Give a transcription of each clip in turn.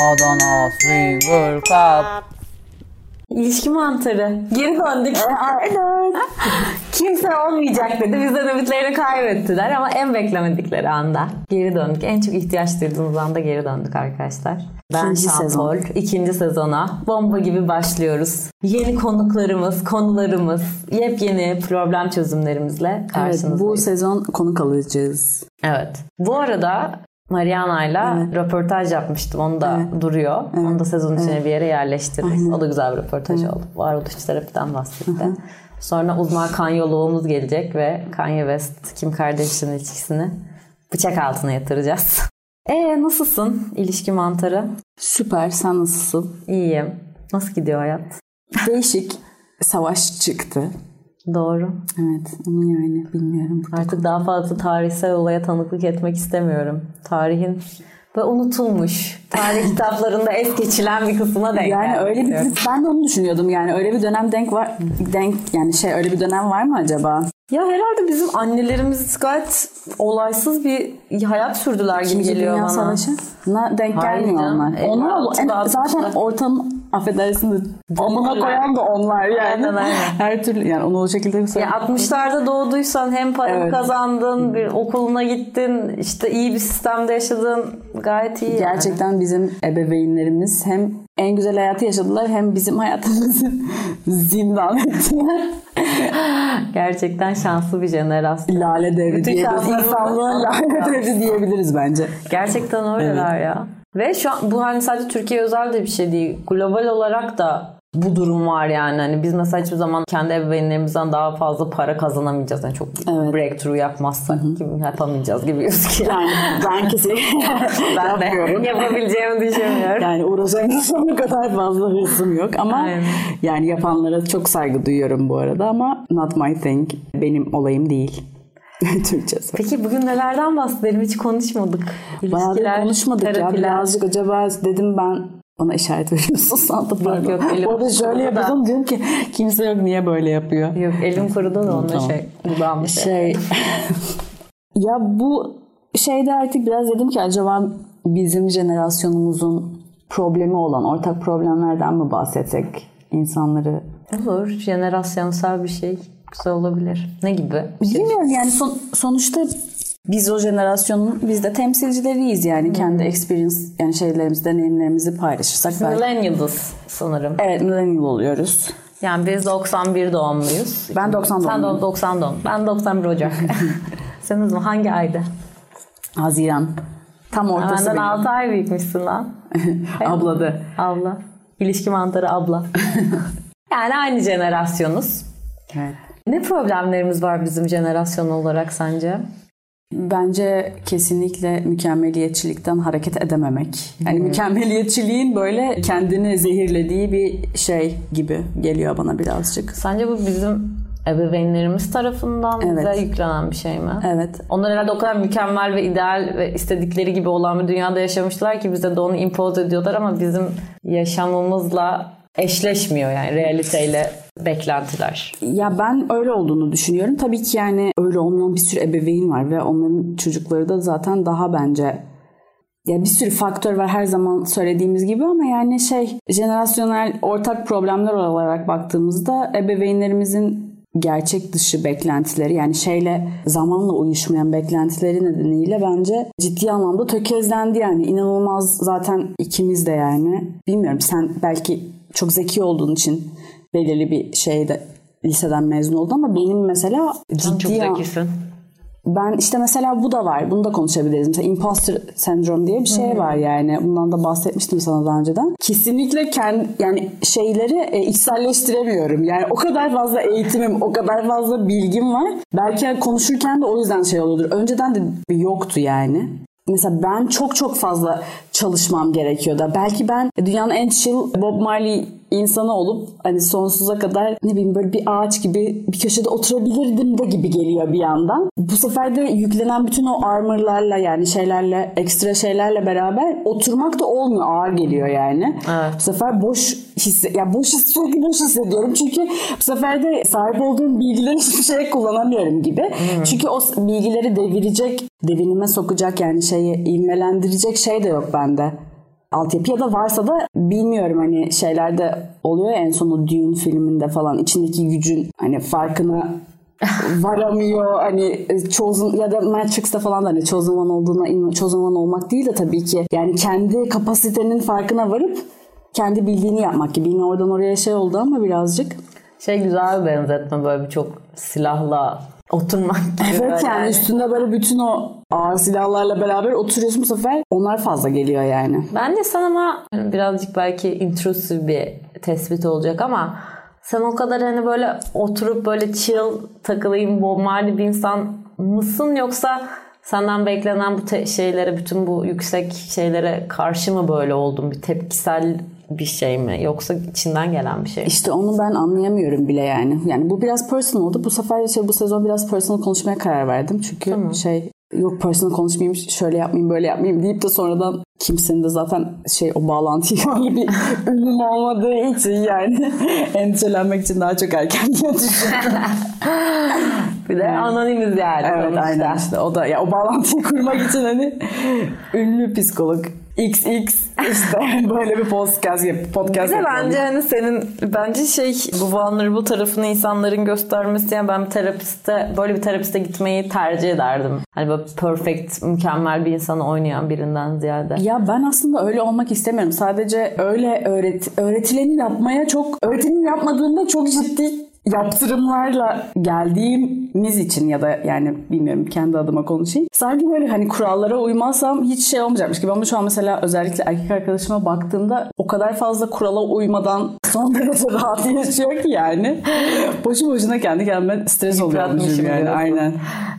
Adana Swinger Cup. İlişki mantarı. Geri döndük. Aynen. Kimse olmayacak dedi. Bizden ümitlerini kaybettiler ama en beklemedikleri anda geri döndük. En çok ihtiyaç duyduğumuz anda geri döndük arkadaşlar. Ben İkinci Şantol. sezon. İkinci sezona bomba gibi başlıyoruz. Yeni konuklarımız, konularımız, yepyeni problem çözümlerimizle Evet, karşınızdayız. bu sezon konuk alacağız. Evet. Bu arada Mariana'yla röportaj yapmıştım. Onu da duruyor. Onu da sezon içine bir yere yerleştiririz. O da güzel bir röportaj oldu. Varoluş terapiden bahsetti. Sonra uzman kanyoloğumuz gelecek ve Kanye West Kim Kardashian ilişkisini bıçak altına yatıracağız. E nasılsın ilişki mantarı? Süper, sen nasılsın? İyiyim. Nasıl gidiyor hayat? Değişik savaş çıktı. Doğru. Evet, ama yani bilmiyorum. Artık daha fazla tarihsel olaya tanıklık etmek istemiyorum. Tarihin ve unutulmuş. Tarih kitaplarında es geçilen bir kısmına denk Yani öyle bir ben de onu düşünüyordum yani öyle bir dönem denk var denk yani şey öyle bir dönem var mı acaba? Ya herhalde bizim annelerimiz gayet olaysız bir hayat sürdüler gibi İkinci geliyor Dünya bana. Savaşı'na denk Hayır gelmiyor onlar. E, Onlar zaten altmışta. Ortanın affedersin de amına koyan da onlar yani. Aynen, aynen. Her türlü yani onu o şekilde Ya 60'larda doğduysan hem para Evet. kazandın, bir okuluna gittin, işte iyi bir sistemde yaşadın. Gayet iyi. yani. Gerçekten bizim ebeveynlerimiz hem en güzel hayatı yaşadılar hem bizim hayatımızı zindan ettiler. Gerçekten şanslı bir jenerasyon. Lale devri diyebiliriz. İnsanlığın lale devri diyebiliriz bence. Gerçekten öyleler ya. Ve şu an bu hani sadece Türkiye özel de bir şey değil. Global olarak da bu durum var yani. Hani biz mesela hiçbir zaman kendi ebeveynlerimizden daha fazla para kazanamayacağız. Yani çok Evet. breakthrough yapmazsak gibi yapamayacağız gibi gözüküyor. Yani ben kesinlikle ben de yapabileceğimi düşünmüyorum. Yani uğraşan insana kadar fazla hırsım yok ama Aynen. yani yapanlara çok saygı duyuyorum bu arada ama not my thing. Benim olayım değil. Türkçesi. Peki bugün nelerden bahsedelim? Hiç konuşmadık. İlişkiler, konuşmadık ya. terapiler. Birazcık acaba dedim ben bana işaret veriyorsun sandım. Pardon. yok, elim Orada şöyle yapıyordum diyorum ki kimse yok niye böyle yapıyor. Yok elim kurudu da Tamam. şey. Dudağım şey. Şey ya bu şeyde artık biraz dedim ki acaba bizim jenerasyonumuzun problemi olan ortak problemlerden mi bahsetsek insanları Olur. Jenerasyonsal bir şey. Güzel olabilir. Ne gibi? Bilmiyorum yani son- sonuçta biz o jenerasyonun biz de temsilcileriyiz yani kendi experience yani şeylerimizi deneyimlerimizi paylaşırsak belki. Millennials sanırım. Evet millennial oluyoruz. Yani biz 91 doğumluyuz. Ben 90 Sen doğumluyum. de 90 doğum. Ben 91 Ocak. Sen o hangi ayda? Haziran. Tam ortası Benden benim. 6 ay büyükmüşsün lan. Abladı. Abla. İlişki mantarı abla. yani aynı jenerasyonuz. Evet. Ne problemlerimiz var bizim jenerasyon olarak sence? Bence kesinlikle mükemmeliyetçilikten hareket edememek. Yani mükemmeliyetçiliğin böyle kendini zehirlediği bir şey gibi geliyor bana birazcık. Sence bu bizim ebeveynlerimiz tarafından bize Evet. yüklenen bir şey mi? Evet. Onlar herhalde o kadar mükemmel ve ideal ve istedikleri gibi olan bir dünyada yaşamışlar ki bize de onu impoz ediyorlar ama bizim yaşamımızla eşleşmiyor yani realiteyle beklentiler. Ya ben öyle olduğunu düşünüyorum. Tabii ki yani öyle olmayan bir sürü ebeveyn var ve onların çocukları da zaten daha bence ya bir sürü faktör var her zaman söylediğimiz gibi ama yani şey jenerasyonel ortak problemler olarak baktığımızda ebeveynlerimizin gerçek dışı beklentileri yani şeyle zamanla uyuşmayan beklentileri nedeniyle bence ciddi anlamda tökezlendi yani inanılmaz zaten ikimiz de yani bilmiyorum sen belki çok zeki olduğun için belirli bir şeyde liseden mezun oldun ama benim mesela çok ciddi an- zekisin. ben işte mesela bu da var. Bunu da konuşabiliriz. Mesela imposter sendrom diye bir şey var yani. Bundan da bahsetmiştim sana daha önceden. Kesinlikle kendi yani şeyleri e, içselleştiremiyorum. Yani o kadar fazla eğitimim, o kadar fazla bilgim var. Belki konuşurken de o yüzden şey oluyordur. Önceden de yoktu yani. Mesela ben çok çok fazla çalışmam gerekiyordu. Belki ben dünyanın en chill Bob Marley insanı olup hani sonsuza kadar ne bileyim böyle bir ağaç gibi bir köşede oturabilirdim de gibi geliyor bir yandan. Bu sefer de yüklenen bütün o armorlarla yani şeylerle ekstra şeylerle beraber oturmak da olmuyor ağır geliyor yani. Evet. Bu sefer boş hisse ya boş sürekli boş hissediyorum çünkü bu sefer de sahip olduğum bilgileri hiçbir şeye kullanamıyorum gibi. Çünkü o bilgileri devirecek, devinime sokacak yani şeyi ivmelendirecek şey de yok bende. Altyapı ya da varsa da bilmiyorum hani şeylerde oluyor ya en sonu Dune filminde falan içindeki gücün hani farkına varamıyor hani Chosen ya da Matrix'te falan da hani Chosen One olduğuna Chosen One olmak değil de tabii ki yani kendi kapasitenin farkına varıp kendi bildiğini yapmak gibi. Yine oradan oraya şey oldu ama birazcık. Şey güzel bir benzetme böyle birçok silahla oturmak gibi. Evet böyle yani üstünde böyle bütün o ağır silahlarla beraber oturuyorsun bu sefer onlar fazla geliyor yani. Bence sen ama yani birazcık belki intrusive bir tespit olacak ama sen o kadar hani böyle oturup böyle chill takılayım Marley bir insan mısın yoksa senden beklenen bu te- şeylere bütün bu yüksek şeylere karşı mı böyle oldun bir tepkisel bir şey mi yoksa içinden gelen bir şey mi? İşte onu ben anlayamıyorum bile yani. Yani bu biraz personal oldu. Bu sefer şey bu sezon biraz personal konuşmaya karar verdim. Çünkü şey yok personal konuşmayayım şöyle yapmayayım böyle yapmayayım deyip de sonradan kimsenin de zaten şey o bağlantıyı öyle bir ünlüm olmadığı için yani endişelenmek için daha çok erken. Bir de anonimiz yani. Evet aynen işte o da ya o bağlantıyı kurmak için hani ünlü psikolog XX işte böyle bir podcast yap podcast Bir de bence hani senin bence şey bu vulnerable tarafını insanların göstermesi yani ben bir terapiste böyle bir terapiste gitmeyi tercih ederdim. Hani böyle perfect mükemmel bir insanı oynayan birinden ziyade. Ya ben aslında öyle olmak istemiyorum. Sadece öyle öğret öğretileni yapmaya çok öğretimin yapmadığında çok ciddi yaptırımlarla geldiğimiz için ya da yani bilmiyorum kendi adıma konuşayım. Sanki böyle hani kurallara uymazsam hiç şey olmayacakmış gibi ama şu an mesela özellikle erkek arkadaşıma baktığımda o kadar fazla kurala uymadan son derece rahat yaşıyor ki yani. Boşu boşuna kendi kendime stres oluyormuşum yani diyorsun. aynen.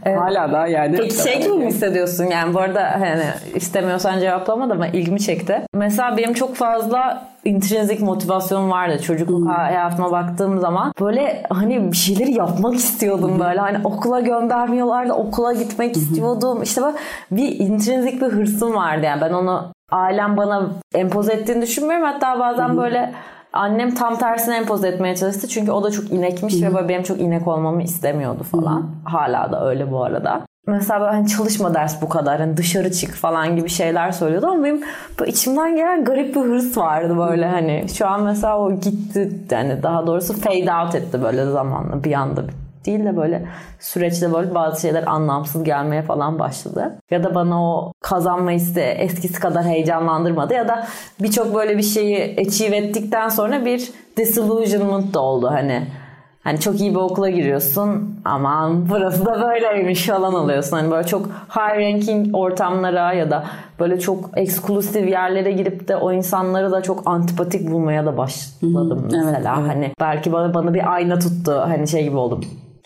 Hala da yani. Peki şey gibi mi hissediyorsun yani bu arada hani istemiyorsan cevaplama da ama ilgimi çekti. Mesela benim çok fazla intrinsic motivasyonum vardı çocukluk hayatıma baktığım zaman. Böyle hani bir şeyleri yapmak istiyordum böyle. Hani okula göndermiyorlardı okula gitmek istiyordum. İşte böyle bir intrinsic bir hırsım vardı yani ben onu ailem bana empoze ettiğini düşünmüyorum. Hatta bazen böyle Annem tam tersine empoze etmeye çalıştı. Çünkü o da çok inekmiş ve böyle benim çok inek olmamı istemiyordu falan. Hala da öyle bu arada. Mesela böyle hani çalışma ders bu kadar. Hani dışarı çık falan gibi şeyler söylüyordu ama benim böyle içimden gelen garip bir hırs vardı böyle hani. Şu an mesela o gitti yani daha doğrusu fade out etti böyle zamanla bir anda değil de böyle süreçte böyle bazı şeyler anlamsız gelmeye falan başladı. Ya da bana o kazanma isteği eskisi kadar heyecanlandırmadı ya da birçok böyle bir şeyi achieve ettikten sonra bir disillusionment da oldu hani. Hani çok iyi bir okula giriyorsun aman burası da böyleymiş falan oluyorsun. Hani böyle çok high ranking ortamlara ya da böyle çok eksklusif yerlere girip de o insanları da çok antipatik bulmaya da başladım mesela. Hani belki bana, bana bir ayna tuttu hani şey gibi oldum.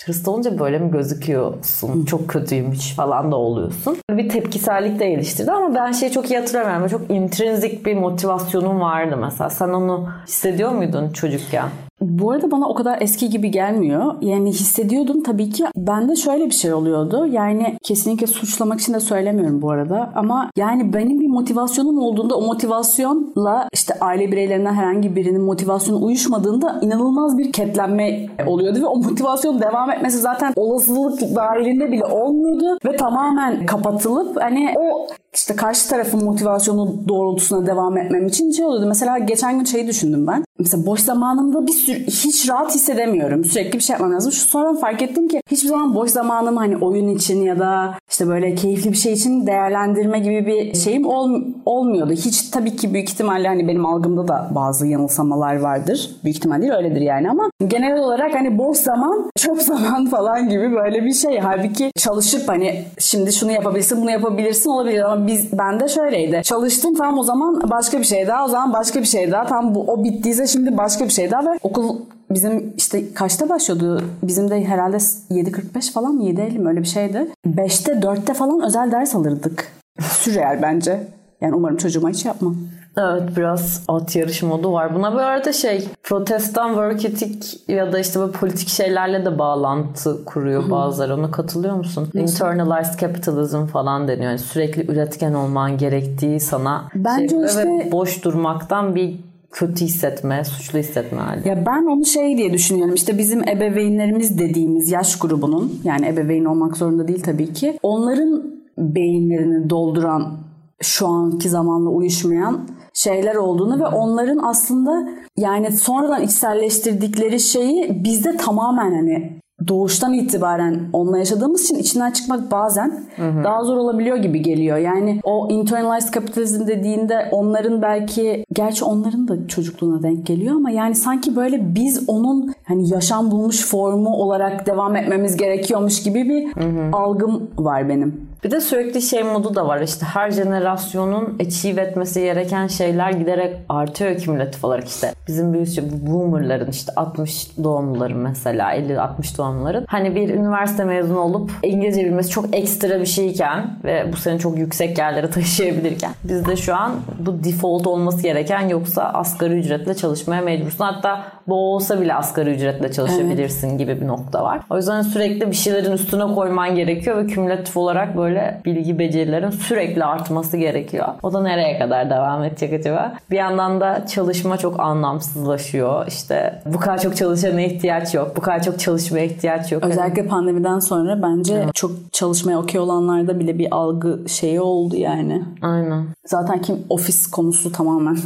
Hırslı olunca böyle mi gözüküyorsun? Çok kötüymüş falan da oluyorsun. Bir tepkisellik de geliştirdi ama ben şeyi çok iyi hatırlamıyorum. Çok intrinsic bir motivasyonum vardı mesela. Sen onu hissediyor muydun çocukken? Bu arada bana o kadar eski gibi gelmiyor. Yani hissediyordum tabii ki. Bende şöyle bir şey oluyordu. Yani kesinlikle suçlamak için de söylemiyorum bu arada. Ama yani benim bir motivasyonum olduğunda o motivasyonla işte aile bireylerinden herhangi birinin motivasyonu uyuşmadığında inanılmaz bir ketlenme oluyordu. Ve o motivasyon devam etmesi zaten olasılık dahilinde bile olmuyordu. Ve tamamen kapatılıp hani o işte karşı tarafın motivasyonu doğrultusuna devam etmem için şey oluyordu. Mesela geçen gün şeyi düşündüm ben. Mesela boş zamanımda bir sürü hiç rahat hissedemiyorum. Sürekli bir şey yapmam lazım. Şu sonra fark ettim ki hiçbir zaman boş zamanımı hani oyun için ya da işte böyle keyifli bir şey için değerlendirme gibi bir şeyim ol, olmuyordu. Hiç tabii ki büyük ihtimalle hani benim algımda da bazı yanılsamalar vardır. Büyük ihtimal değil öyledir yani ama genel olarak hani boş zaman çok zaman falan gibi böyle bir şey. Halbuki çalışıp hani şimdi şunu yapabilirsin bunu yapabilirsin olabilir ama biz bende şöyleydi. Çalıştım tamam o zaman başka bir şey daha o zaman başka bir şey daha tam bu o bittiyse şimdi başka bir şey daha ve okul bizim işte kaçta başlıyordu? Bizim de herhalde 7.45 falan mı 7.50 mi öyle bir şeydi. 5'te 4'te falan özel ders alırdık. Sürreal bence. Yani umarım çocuğuma hiç yapmam. Evet biraz at yarışı modu var. Buna bu arada şey protestan work ethic ya da işte böyle politik şeylerle de bağlantı kuruyor bazıları. Ona katılıyor musun? Internalized capitalism falan deniyor. Yani sürekli üretken olman gerektiği sana Bence şey, işte- boş durmaktan bir kötü hissetme, suçlu hissetme hali. Ya ben onu şey diye düşünüyorum. İşte bizim ebeveynlerimiz dediğimiz yaş grubunun yani ebeveyn olmak zorunda değil tabii ki. Onların beyinlerini dolduran şu anki zamanla uyuşmayan şeyler olduğunu ve onların aslında yani sonradan içselleştirdikleri şeyi bizde tamamen hani doğuştan itibaren onunla yaşadığımız için içinden çıkmak bazen daha zor olabiliyor gibi geliyor. Yani o internalized kapitalizm dediğinde onların belki gerçi onların da çocukluğuna denk geliyor ama yani sanki böyle biz onun hani yaşam bulmuş formu olarak devam etmemiz gerekiyormuş gibi bir algım var benim. Bir de sürekli şey modu da var işte her jenerasyonun achieve etmesi gereken şeyler giderek artıyor kümülatif olarak işte. Bizim büyük boomerların işte 60 doğumluların mesela 50-60 doğumluların hani bir üniversite mezunu olup İngilizce bilmesi çok ekstra bir şeyken ve bu seni çok yüksek yerlere taşıyabilirken bizde şu an bu default olması gereken yoksa asgari ücretle çalışmaya mecbursun. Hatta bu olsa bile asgari ücretle çalışabilirsin gibi bir nokta var. O yüzden sürekli bir şeylerin üstüne koyman gerekiyor ve kümülatif olarak böyle bilgi becerilerin sürekli artması gerekiyor. O da nereye kadar devam edecek acaba? Bir yandan da çalışma çok anlamsızlaşıyor. İşte bu kadar çok çalışana ihtiyaç yok. Bu kadar çok çalışmaya ihtiyaç yok. Özellikle pandemiden sonra bence çok çalışmaya okey olanlarda bile bir algı şeyi oldu yani. Aynen. Zaten kim ofis konusu tamamen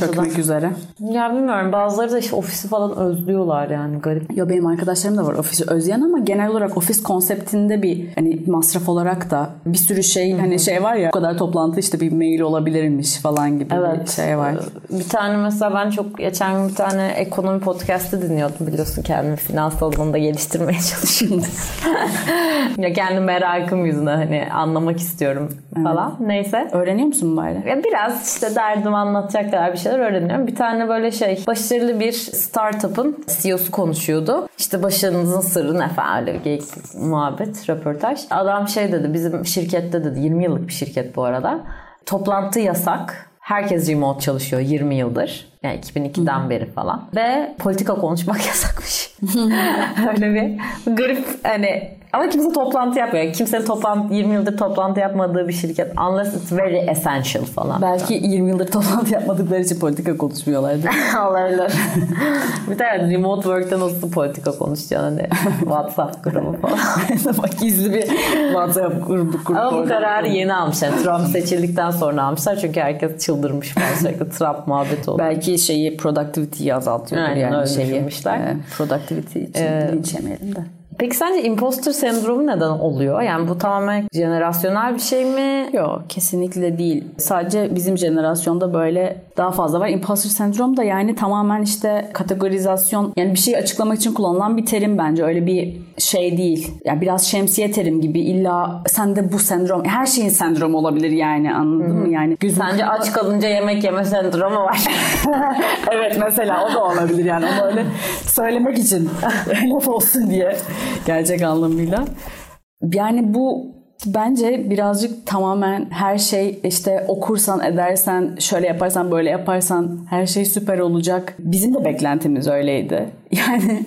çökmek üzere. Ya bilmiyorum bazıları da işte ofisi falan özlüyorlar yani garip. Ya benim arkadaşlarım da var ofisi özleyen ama genel olarak ofis konseptinde bir hani masraf olarak da bir sürü şey hani şey var ya o kadar toplantı işte bir mail olabilirmiş falan gibi bir Evet. şey var. Bir tane mesela ben çok geçen gün bir tane ekonomi podcast'ı dinliyordum biliyorsun kendimi finans alanında geliştirmeye çalışıyorum. ya kendi merakım yüzünden hani anlamak istiyorum falan. Neyse. Öğreniyor musun bari? Ya biraz işte derdimi anlatacak kadar bir şeyler öğreniyorum. Bir tane böyle şey başarılı bir startup'ın CEO'su konuşuyordu. İşte başarınızın sırrı ne falan öyle bir muhabbet, röportaj. Adam şey dedi bizim şirkette dedi 20 yıllık bir şirket bu arada. Toplantı yasak. Herkes remote çalışıyor 20 yıldır. Yani 2002'den beri falan. Ve politika konuşmak yasakmış. Öyle bir garip hani ama kimse toplantı yapmıyor. Kimsenin toplantı 20 yıldır toplantı yapmadığı bir şirket. Unless it's very essential falan. Belki 20 yıldır toplantı yapmadıkları için politika konuşmuyorlardı. Olabilir. bir tane remote work'ta nasıl politika konuşacaksın hani WhatsApp grubu falan. Bak gizli bir WhatsApp grubu kurup Ama bu kararı yeni almışlar. Trump seçildikten sonra almışlar. Çünkü herkes çıldırmış falan. Sürekli Trump muhabbeti oldu. Belki şeyi productivity'yi azaltıyordur Aynen, yani öyle şeyi. düşünmüşler. e, productivity için linç yemeyelim de. Peki sence imposter sendromu neden oluyor? Yani bu tamamen jenerasyonel bir şey mi? Yok kesinlikle değil. Sadece bizim jenerasyonda böyle daha fazla var. Imposter sendrom da yani tamamen işte kategorizasyon yani bir şeyi açıklamak için kullanılan bir terim bence. Öyle bir şey değil. Yani biraz şemsiye terim gibi illa sende bu sendrom her şeyin sendromu olabilir yani anladın mı? Yani gözün Sence aç kalınca yemek yeme sendromu var. evet mesela o da olabilir yani onu öyle söylemek için laf olsun diye gerçek anlamıyla. Yani bu bence birazcık tamamen her şey işte okursan edersen şöyle yaparsan böyle yaparsan her şey süper olacak. Bizim de beklentimiz öyleydi. Yani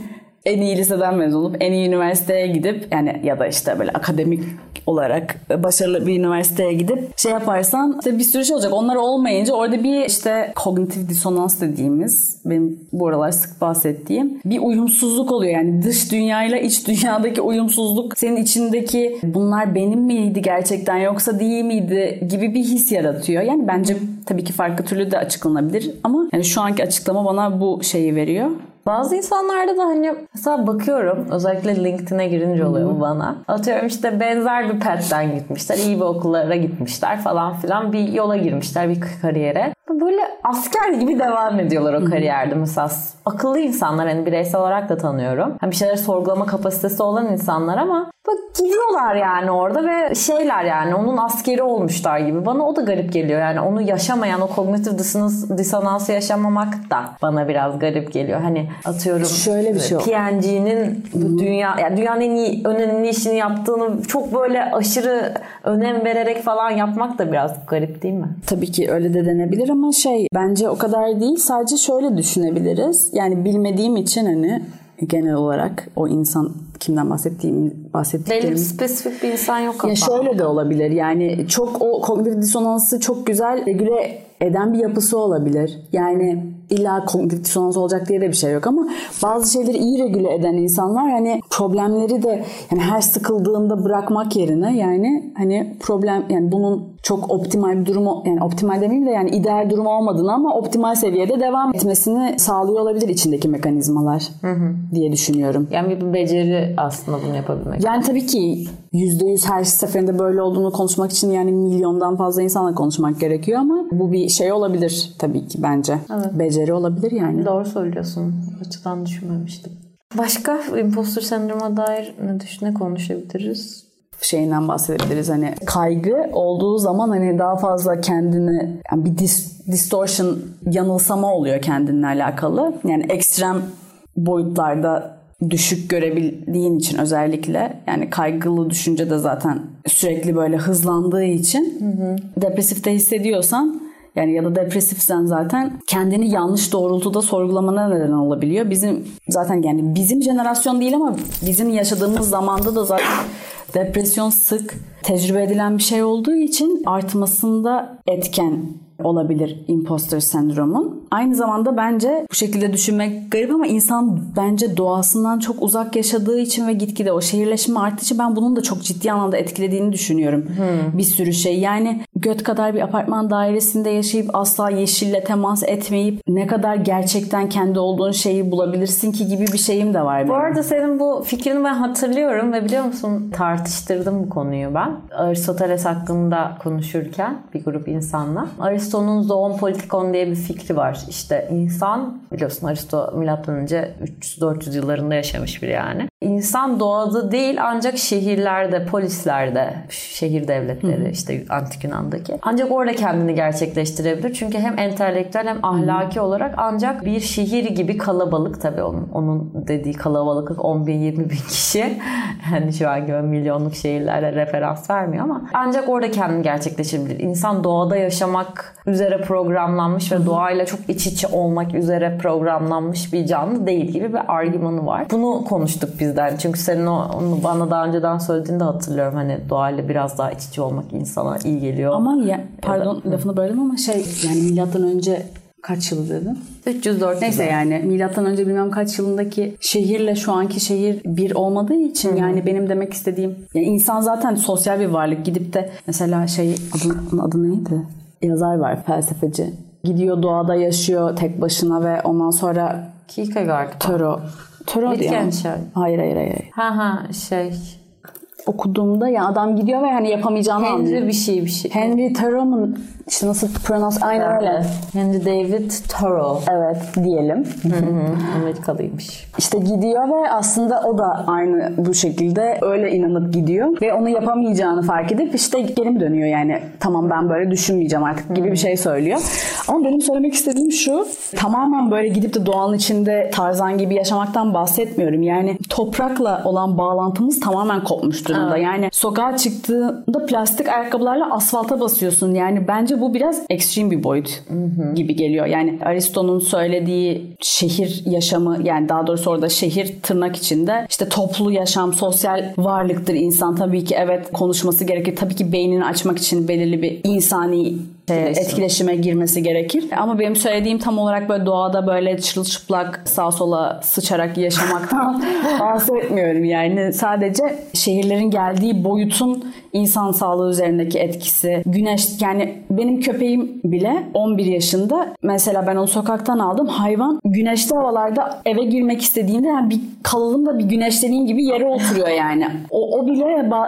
en iyi liseden mezun olup en iyi üniversiteye gidip yani ya da işte böyle akademik olarak başarılı bir üniversiteye gidip şey yaparsan işte bir sürü şey olacak. Onlar olmayınca orada bir işte kognitif disonans dediğimiz benim bu aralar sık bahsettiğim bir uyumsuzluk oluyor. Yani dış dünyayla iç dünyadaki uyumsuzluk senin içindeki bunlar benim miydi gerçekten yoksa değil miydi gibi bir his yaratıyor. Yani bence tabii ki farklı türlü de açıklanabilir ama yani şu anki açıklama bana bu şeyi veriyor. Bazı insanlarda da hani mesela bakıyorum özellikle LinkedIn'e girince oluyor bu bana. Atıyorum işte benzer bir path'ten gitmişler. iyi bir okullara gitmişler falan filan. Bir yola girmişler bir kariyere. Böyle asker gibi devam ediyorlar o kariyerde mesela. Akıllı insanlar hani bireysel olarak da tanıyorum. Hani bir şeyleri sorgulama kapasitesi olan insanlar ama bak gidiyorlar yani orada ve şeyler yani onun askeri olmuşlar gibi. Bana o da garip geliyor. Yani onu yaşamayan o kognitif disonans, disonansı yaşamamak da bana biraz garip geliyor. Hani atıyorum Şöyle bir şey. PNG'nin dünya yani dünyanın en iyi önemli işini yaptığını çok böyle aşırı önem vererek falan yapmak da biraz garip değil mi? Tabii ki öyle de denebilir ama şey bence o kadar değil. Sadece şöyle düşünebiliriz. Yani bilmediğim için hani genel olarak o insan kimden bahsettiğim Belli bir bahsettiklerim spesifik bir insan yok ama. ya şöyle de olabilir. Yani çok o kognitif disonansı çok güzel regüle eden bir yapısı olabilir. Yani illa kognitif dissonans olacak diye de bir şey yok ama bazı şeyleri iyi regüle eden insanlar hani problemleri de yani her sıkıldığında bırakmak yerine yani hani problem yani bunun çok optimal bir durumu yani optimal demeyeyim de yani ideal durum olmadığını ama optimal seviyede devam etmesini sağlıyor olabilir içindeki mekanizmalar diye düşünüyorum. Yani bir beceri aslında bunu yapabilmek. Yani tabii ki %100 her seferinde böyle olduğunu konuşmak için yani milyondan fazla insanla konuşmak gerekiyor ama bu bir şey olabilir tabii ki bence. Beceri olabilir yani. Doğru söylüyorsun. Açıdan düşünmemiştim. Başka impostor sendroma dair ne düşün ne konuşabiliriz? şeyinden bahsedebiliriz. Hani kaygı olduğu zaman hani daha fazla kendini yani bir dis, distortion yanılsama oluyor kendinle alakalı. Yani ekstrem boyutlarda düşük görebildiğin için özellikle yani kaygılı düşünce de zaten sürekli böyle hızlandığı için depresifte hissediyorsan yani ya da depresifsen zaten kendini yanlış doğrultuda sorgulamana neden olabiliyor. Bizim zaten yani bizim jenerasyon değil ama bizim yaşadığımız zamanda da zaten depresyon sık tecrübe edilen bir şey olduğu için artmasında etken olabilir imposter sendromun. Aynı zamanda bence bu şekilde düşünmek garip ama insan bence doğasından çok uzak yaşadığı için ve gitgide o şehirleşme arttığı için ben bunun da çok ciddi anlamda etkilediğini düşünüyorum. Bir sürü şey. Yani göt kadar bir apartman dairesinde yaşayıp asla yeşille temas etmeyip ne kadar gerçekten kendi olduğun şeyi bulabilirsin ki gibi bir şeyim de var benim. Bu arada senin bu fikrini ben hatırlıyorum ve biliyor musun tartıştırdım bu konuyu ben. Aristoteles hakkında konuşurken bir grup insanla. Aristo'nun zoon politikon diye bir fikri var. İşte insan biliyorsun Aristo milattan önce 300-400 yıllarında yaşamış biri yani. İnsan doğada değil ancak şehirlerde, polislerde, şehir devletleri işte antik Yunan'daki. Ancak orada kendini gerçekleştirebilir. Çünkü hem entelektüel hem ahlaki olarak ancak bir şehir gibi kalabalık tabii onun, onun dediği kalabalık 10 bin 20 bin kişi. Yani şu an gibi milyonluk şehirlere referans vermiyor ama ancak orada kendini gerçekleşebilir. İnsan doğada yaşamak üzere programlanmış ve doğayla çok iç içe olmak üzere programlanmış bir canlı değil gibi bir argümanı var. Bunu konuştuk bizden. Çünkü senin onu bana daha önceden söylediğini de hatırlıyorum. Hani doğayla biraz daha iç içe olmak insana iyi geliyor. Ama ya, pardon lafını böldüm ama şey yani milattan önce kaç yılı dedin? 304 Neyse yani milattan önce bilmem kaç yılındaki şehirle şu anki şehir bir olmadığı için yani benim demek istediğim yani insan zaten sosyal bir varlık gidip de mesela şey adı, adı neydi? Yazar var felsefeci. Gidiyor doğada yaşıyor tek başına ve ondan sonra Kierkegaard. Toro Toro diye. Wittgenstein. Hayır hayır hayır. Ha ha şey. Okuduğumda ya adam gidiyor ve hani yapamayacağını anlıyor. Henry bir şey bir şey. Henry Thoreau'nun işte nasıl pronounce aynen öyle. Henry David Thoreau. Evet diyelim. Amerikalıymış. İşte gidiyor ve aslında o da aynı bu şekilde öyle inanıp gidiyor ve onu yapamayacağını fark edip işte geri mi dönüyor yani tamam ben böyle düşünmeyeceğim artık gibi bir şey söylüyor. Ama benim söylemek istediğim şu tamamen böyle gidip de doğanın içinde Tarzan gibi yaşamaktan bahsetmiyorum. Yani toprakla olan bağlantımız tamamen kopmuş durumda. Yani sokağa çıktığında plastik ayakkabılarla asfalta basıyorsun. Yani bence bu biraz ekstrem bir boyut gibi geliyor. Yani Aristo'nun söylediği şehir yaşamı yani daha doğrusu orada şehir tırnak içinde işte toplu yaşam, sosyal varlıktır insan. Tabii ki evet konuşması gerekir. Tabii ki beynini açmak için belirli bir insani Etkileşim. etkileşime girmesi gerekir. Ama benim söylediğim tam olarak böyle doğada böyle çırılçıplak sağa sola sıçarak yaşamaktan bahsetmiyorum. Yani sadece şehirlerin geldiği boyutun insan sağlığı üzerindeki etkisi. Güneş yani benim köpeğim bile 11 yaşında mesela ben onu sokaktan aldım. Hayvan güneşli havalarda eve girmek istediğinde yani bir kalalım da bir güneşleneyim gibi yere oturuyor yani. O, o bile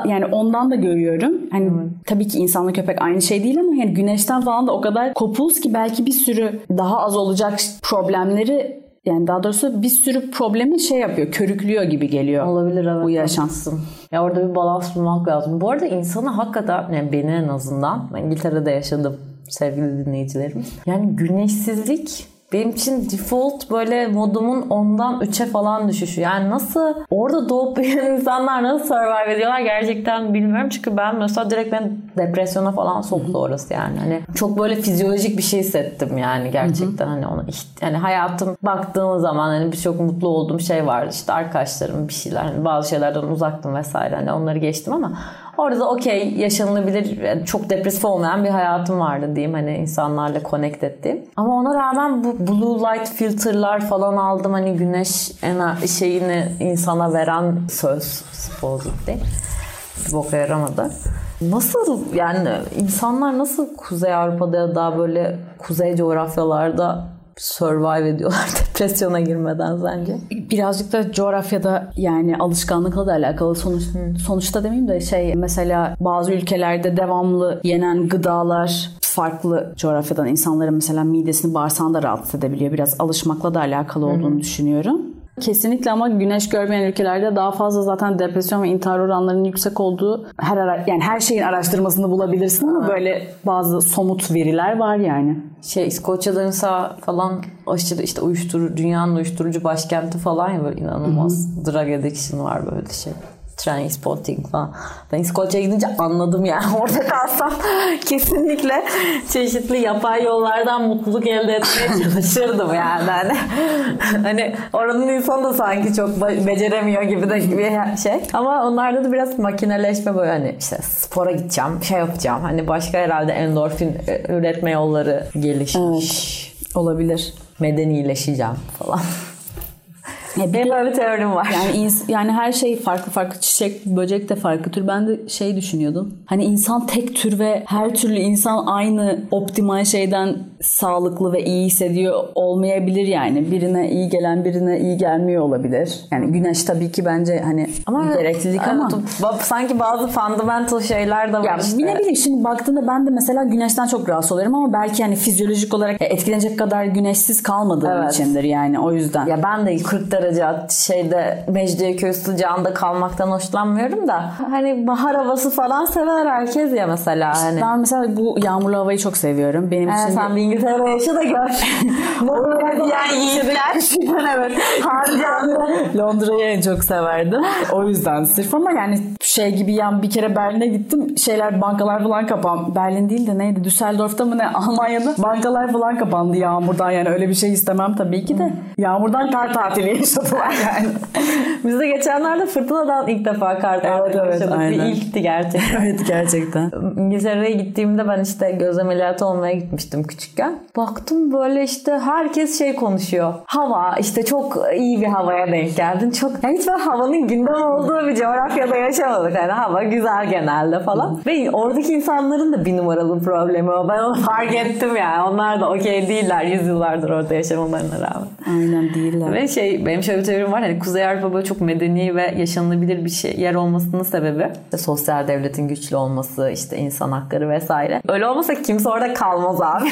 yani ondan da görüyorum. Hani tabii ki insanla köpek aynı şey değil ama yani güneşten falan da o kadar kopuz ki belki bir sürü daha az olacak problemleri yani daha doğrusu bir sürü problemi şey yapıyor, körüklüyor gibi geliyor. Olabilir evet. Bu yaşam. haklısın. Ya orada bir balans bulmak lazım. Bu arada insanı hakikaten yani beni en azından ben İngiltere'de yaşadım sevgili dinleyicilerim. Yani güneşsizlik benim için default böyle modumun ondan 3'e falan düşüşü. Yani nasıl orada doğup büyüyen insanlar nasıl survive ediyorlar gerçekten bilmiyorum. Çünkü ben mesela direkt ben depresyona falan soktu orası yani. Hani çok böyle fizyolojik bir şey hissettim yani gerçekten hani ona iht- yani hayatım baktığım zaman hani birçok mutlu olduğum şey vardı. İşte arkadaşlarım bir şeyler hani bazı şeylerden uzaktım vesaire hani onları geçtim ama Orada da okey yaşanılabilir çok depresif olmayan bir hayatım vardı diyeyim hani insanlarla connect ettiğim. Ama ona rağmen bu blue light filterlar falan aldım hani güneş ener- şeyini insana veren söz supposedly. Bir boka yaramadı. Nasıl yani insanlar nasıl Kuzey Avrupa'da ya da böyle kuzey coğrafyalarda survive ediyorlar depresyona girmeden sence? Birazcık da coğrafyada yani alışkanlıkla da alakalı sonuç, sonuçta demeyeyim de şey mesela bazı ülkelerde devamlı yenen gıdalar farklı coğrafyadan insanların mesela midesini bağırsağını da rahatsız edebiliyor. Biraz alışmakla da alakalı olduğunu düşünüyorum. Kesinlikle ama güneş görmeyen ülkelerde daha fazla zaten depresyon ve intihar oranlarının yüksek olduğu her ara, yani her şeyin araştırmasını bulabilirsin ama böyle bazı somut veriler var yani. Şey İskoçya'da mesela falan aşırı işte uyuşturucu dünyanın uyuşturucu başkenti falan ya böyle inanılmaz drug addiction var böyle şey. Transpotting falan. Ben İskoçya'ya gidince anladım yani. Orada kalsam kesinlikle çeşitli yapay yollardan mutluluk elde etmeye çalışırdım yani. Hani, hani oranın insanı da sanki çok be- beceremiyor gibi de bir şey. Ama onlarda da biraz makineleşme böyle hani işte spora gideceğim, şey yapacağım. Hani başka herhalde endorfin e, üretme yolları gelişmiş. Olabilir. Medenileşeceğim falan. Benim böyle bir teorim var. Yani yani her şey farklı farklı çiçek, böcek de farklı tür. Ben de şey düşünüyordum. Hani insan tek tür ve her türlü insan aynı optimal şeyden sağlıklı ve iyi hissediyor olmayabilir yani. Birine iyi gelen birine iyi gelmiyor olabilir. Yani güneş tabii ki bence hani bir gereklilik ama Evet, ba- sanki bazı fundamental şeyler de var ya işte. ne bileyim şimdi baktığında ben de mesela güneşten çok rahatsız oluyorum ama belki hani fizyolojik olarak etkilenecek kadar güneşsiz kalmadığım Evet. içindir yani o yüzden. Ya ben de 40 derece şeyde Mecidiyeköy sıcağında kalmaktan hoşlanmıyorum da hani bahar havası falan sever herkes ya mesela hani. Ben mesela bu yağmurlu havayı çok seviyorum. Benim Ee, için sen bir İngiltere'de yaşa da gör. yani yiğitler. evet. Londra'yı en çok severdim. O yüzden sırf ama yani şey gibi yan bir kere Berlin'e gittim. Şeyler bankalar falan kapan. Berlin değil de neydi? Düsseldorf'ta mı ne? Almanya'da bankalar falan kapandı yağmurdan yani öyle bir şey istemem tabii ki de. Yağmurdan kar tatili yaşadılar yani. Biz de geçenlerde fırtınadan ilk defa kar Evet, evet, yaşadık. Bir aynen. ilkti gerçekten. evet gerçekten. İngiltere'ye gittiğimde ben işte göz ameliyatı olmaya gitmiştim küçükken. Baktım böyle işte herkes şey konuşuyor. Hava işte çok iyi bir havaya denk geldin. Çok yani hiç böyle havanın gündem olduğu bir coğrafyada yaşamadık. Yani hava güzel genelde falan. Ve oradaki insanların da bir numaralı problemi o. Ben onu fark ettim yani. Onlar da okey değiller. Yüzyıllardır orada yaşamalarına rağmen. Aynen değiller. Ve şey benim şöyle bir teorim var. Hani Kuzey Avrupa böyle çok medeni ve yaşanılabilir bir şey yer olmasının sebebi işte sosyal devletin güçlü olması, işte insan hakları vesaire. Öyle olmasa kimse orada kalmaz abi.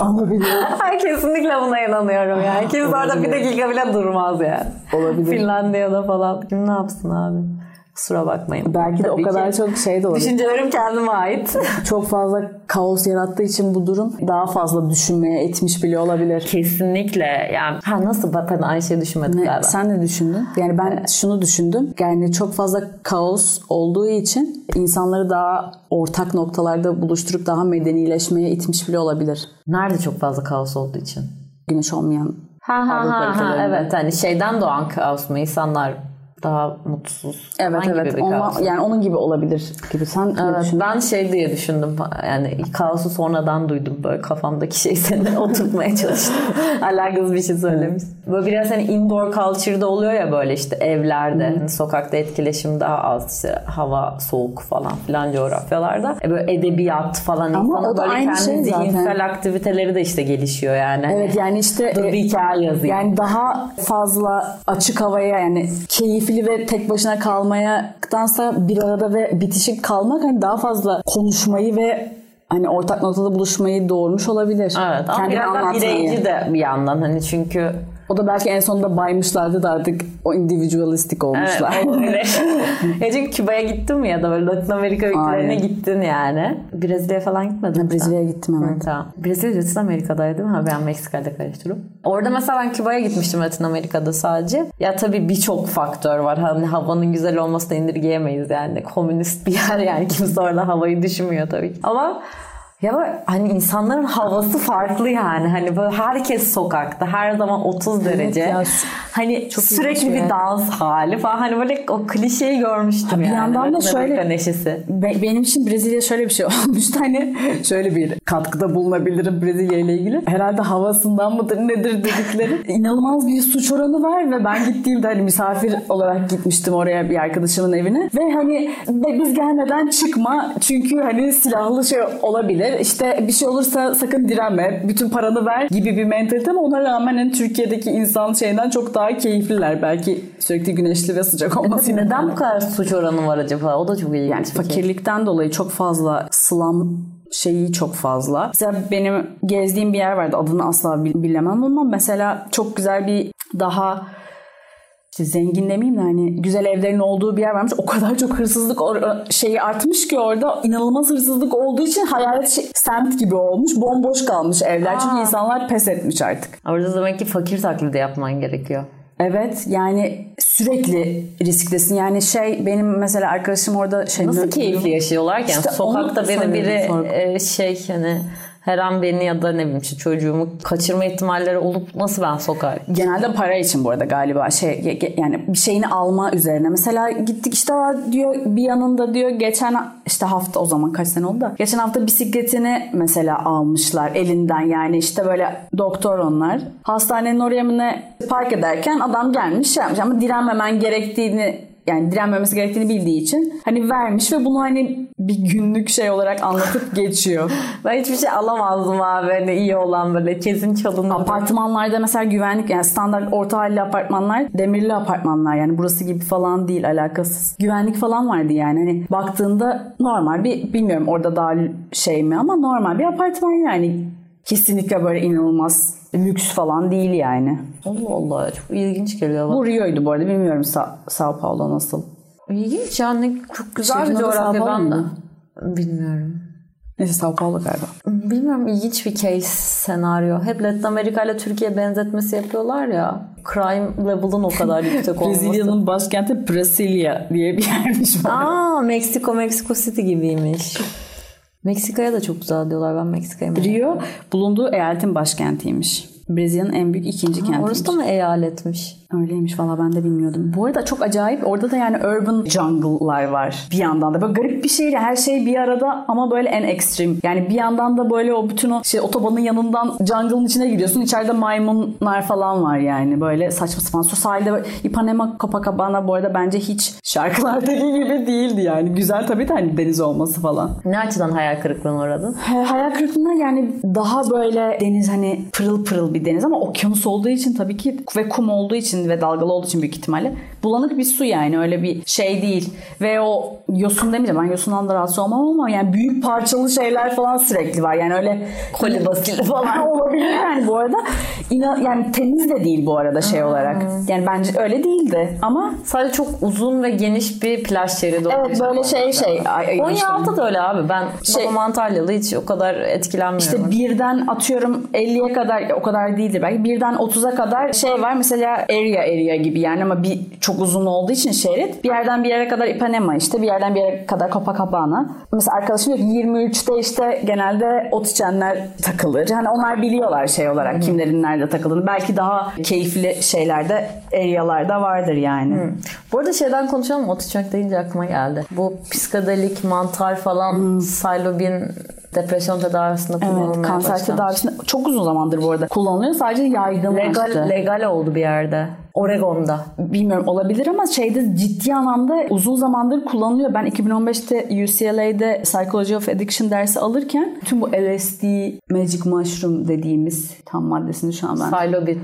Olabilir. Kesinlikle buna inanıyorum yani. Kimse orada bir dakika bile durmaz yani. Olabilir. Finlandiya'da falan. Kim ne yapsın abi? Kusura bakmayın. Belki de o Tabii kadar ki çok şey de olabilir. Düşüncelerim kendime ait. Çok fazla kaos yarattığı için bu durum daha fazla düşünmeye etmiş bile olabilir. kesinlikle. Yani ha nasıl ben aynı şeyi düşünmedik Ne, galiba. sen ne düşündün? Yani ben şunu düşündüm. Yani çok fazla kaos olduğu için insanları daha ortak noktalarda buluşturup daha medenileşmeye itmiş bile olabilir. Nerede çok fazla kaos olduğu için? Güneş olmayan Ha ha ha, ha evet hani şeyden doğan kaos mu insanlar daha mutsuz Evet gibi evet. kaos. yani onun gibi olabilir gibi. Sen ne Evet, düşündün? ben şey diye düşündüm yani kaosu sonradan duydum böyle kafamdaki şey seni oturtmaya çalıştım. Alakasız bir şey söylemiş. Böyle biraz hani indoor culture'da oluyor ya böyle işte evlerde hani sokakta etkileşim daha az işte hava soğuk falan filan coğrafyalarda. E böyle edebiyat falan Ama o da böyle aynı kendi şey zaten. zihinsel aktiviteleri de işte gelişiyor yani. Evet yani işte Dur bir hikaye yazayım. yani daha fazla açık havaya yani keyifli ve tek başına kalmayaktansa bir arada ve bitişik kalmak hani daha fazla konuşmayı ve hani ortak noktada buluşmayı doğurmuş olabilir. Evet ama Kendini biraz da anlatmayı. bireyci de bir yandan hani çünkü O da belki en sonunda baymışlardı da artık o individualistik olmuşlar. Evet, ya çünkü Küba'ya gittin mi ya da böyle Latin Amerika ülkelerine gittin yani. Brezilya'ya falan gitmedin mi? Brezilya'ya gittim evet. Hı, Tamam. Brezilya Latin Amerika'daydı değil mi? Ha, ben Meksika'da karıştırıyorum. Orada mesela ben Küba'ya gitmiştim Latin Amerika'da sadece. Ya tabii birçok faktör var. Hani havanın güzel olmasını indirgeyemeyiz yani. Komünist bir yer yani. Kimse orada havayı düşünmüyor tabii ki. Ama Ya hani insanların havası farklı yani. Hani böyle herkes sokakta. Her zaman 30 derece. ya, hani çok sürekli ilginç bir dans hali falan. Hani böyle o klişeyi görmüştüm bir yani. yandan da şöyle- neşesi. Be- benim için Brezilya şöyle bir şey olmuştu hani şöyle bir katkıda bulunabilirim Brezilya ile ilgili. Herhalde havasından mıdır nedir dedikleri. İnanılmaz bir suç oranı var ve ben gittiğimde hani misafir olarak gitmiştim oraya bir arkadaşımın evine ve hani ve biz gelmeden çıkma çünkü hani silahlı şey olabilir. İşte bir şey olursa sakın direnme. Bütün paranı ver gibi bir mentalite ama ona rağmen hani Türkiye'deki insan şeyden çok daha keyifliler. Belki sürekli güneşli ve sıcak olması. Neden bu kadar suç oranı var acaba? O da çok ilginç. Yani şey. fakirlikten dolayı çok fazla slam şeyi çok fazla. Mesela benim gezdiğim bir yer vardı adını asla bil- bilemem ama mesela çok güzel bir daha işte zengin demeyeyim de hani güzel evlerin olduğu bir yer varmış. O kadar çok hırsızlık şeyi artmış ki orada inanılmaz hırsızlık olduğu için hayalet şey- semt gibi olmuş. Bomboş kalmış evler. Çünkü Aa. insanlar pes etmiş artık. Orada demek ki fakir taklidi yapman gerekiyor. Evet yani sürekli risktesin. Yani şey benim mesela arkadaşım orada şey Nasıl keyifli yaşıyorlar ki? Yani İşte sokakta beni biri e, şey hani her an beni ya da ne bileyim işte çocuğumu kaçırma ihtimalleri olup nasıl ben sokağa Genelde para için bu arada galiba şey yani bir şeyini alma üzerine. Mesela gittik işte diyor bir yanında diyor geçen işte hafta o zaman kaç sene oldu da geçen hafta bisikletini mesela almışlar elinden yani işte böyle doktor onlar. Hastanenin oraya park ederken adam gelmiş şey yapmış ama direnmemen gerektiğini yani direnmemesi gerektiğini bildiği için hani vermiş ve bunu hani bir günlük şey olarak anlatıp geçiyor. Ben hiçbir şey alamazdım abi. Hani iyi olan böyle kesin çalınır. Apartmanlarda mesela güvenlik yani standart orta halli apartmanlar demirli apartmanlar yani burası gibi falan değil alakasız. Güvenlik falan vardı yani hani baktığında normal bir bilmiyorum orada daha şey mi ama normal bir apartman yani. Kesinlikle böyle inanılmaz lüks falan değil yani. Allah Allah çok ilginç geliyor bana. Bu Rio'ydu bu arada bilmiyorum Sa- Sao Paulo nasıl. İlginç yani çok güzel Şehrin bir coğrafya ben de. Bilmiyorum. Neyse Sao Paulo galiba. Bilmiyorum ilginç bir case senaryo. Hep Latin Amerika ile Türkiye benzetmesi yapıyorlar ya. Crime level'ın o kadar yüksek olması. Brezilya'nın başkenti Brasilia diye bir yermiş. Aa Meksiko Meksiko City gibiymiş. Meksika'ya da çok güzel diyorlar. Ben Meksika'ya mı? Rio bulunduğu eyaletin başkentiymiş. Brezilya'nın en büyük ikinci kentiymiş. Orası da mı eyaletmiş? Öyleymiş valla ben de bilmiyordum. Bu arada çok acayip. Orada da yani urban jungle'lar var bir yandan da. Böyle garip bir şey. Her şey bir arada ama böyle en ekstrem. Yani bir yandan da böyle o bütün o şey otobanın yanından jungle'ın içine gidiyorsun. İçeride maymunlar falan var yani. Böyle saçma sapan. Su sahilde böyle Ipanema Copacabana bu arada bence hiç şarkılardaki gibi değildi yani. Güzel tabii de hani deniz olması falan. Ne açıdan hayal kırıklığına uğradın? He, Hayal kırıklığına yani daha böyle deniz hani pırıl pırıl bir deniz ama okyanus olduğu için tabii ki ve kum olduğu için ve dalgalı olduğu için büyük ihtimalle bulanık bir su yani öyle bir şey değil. Ve o yosun demeyeceğim ben yosundan da rahatsız olmam ama yani büyük parçalı şeyler falan sürekli var. Yani öyle Koli basili falan. olabilir yani bu arada. İna, yani temiz de değil bu arada şey olarak. Yani bence öyle değildi ama Sadece çok uzun ve geniş bir plaj şeridi evet böyle şey şey. Konyaaltı da öyle abi. Ben Şey- babam Antalyalı hiç o kadar etkilenmiyorum. İşte birden atıyorum 50'ye kadar o kadar değildir belki. Birden 30'a kadar şey var mesela area area gibi yani ama bir çok uzun olduğu için şerit. Bir yerden bir yere kadar Ipanema işte bir yerden bir yere kadar Copacabana. Mesela arkadaşım diyor ki 23'te işte genelde ot içenler takılır. Hani onlar biliyorlar şey olarak kimlerin nerede takıldığını. Belki daha keyifli şeylerde arealarda vardır yani. Bu arada şeyden konuşalım? Ot içmek deyince aklıma geldi. Bu psikodelik, mantar falan, psilobin depresyon tedavisinde kullanılmaya Evet, kanser başlanmış. tedavisinde çok uzun zamandır bu arada kullanılıyor. Sadece yaygınlaştı. Legal, legal oldu bir yerde. Oregon'da. bilmiyorum olabilir ama şeyde ciddi anlamda uzun zamandır kullanılıyor. Ben 2015'te UCLA'de Psychology of Addiction dersi alırken tüm bu LSD, Magic Mushroom dediğimiz tam maddesini şu an ben Psilobin.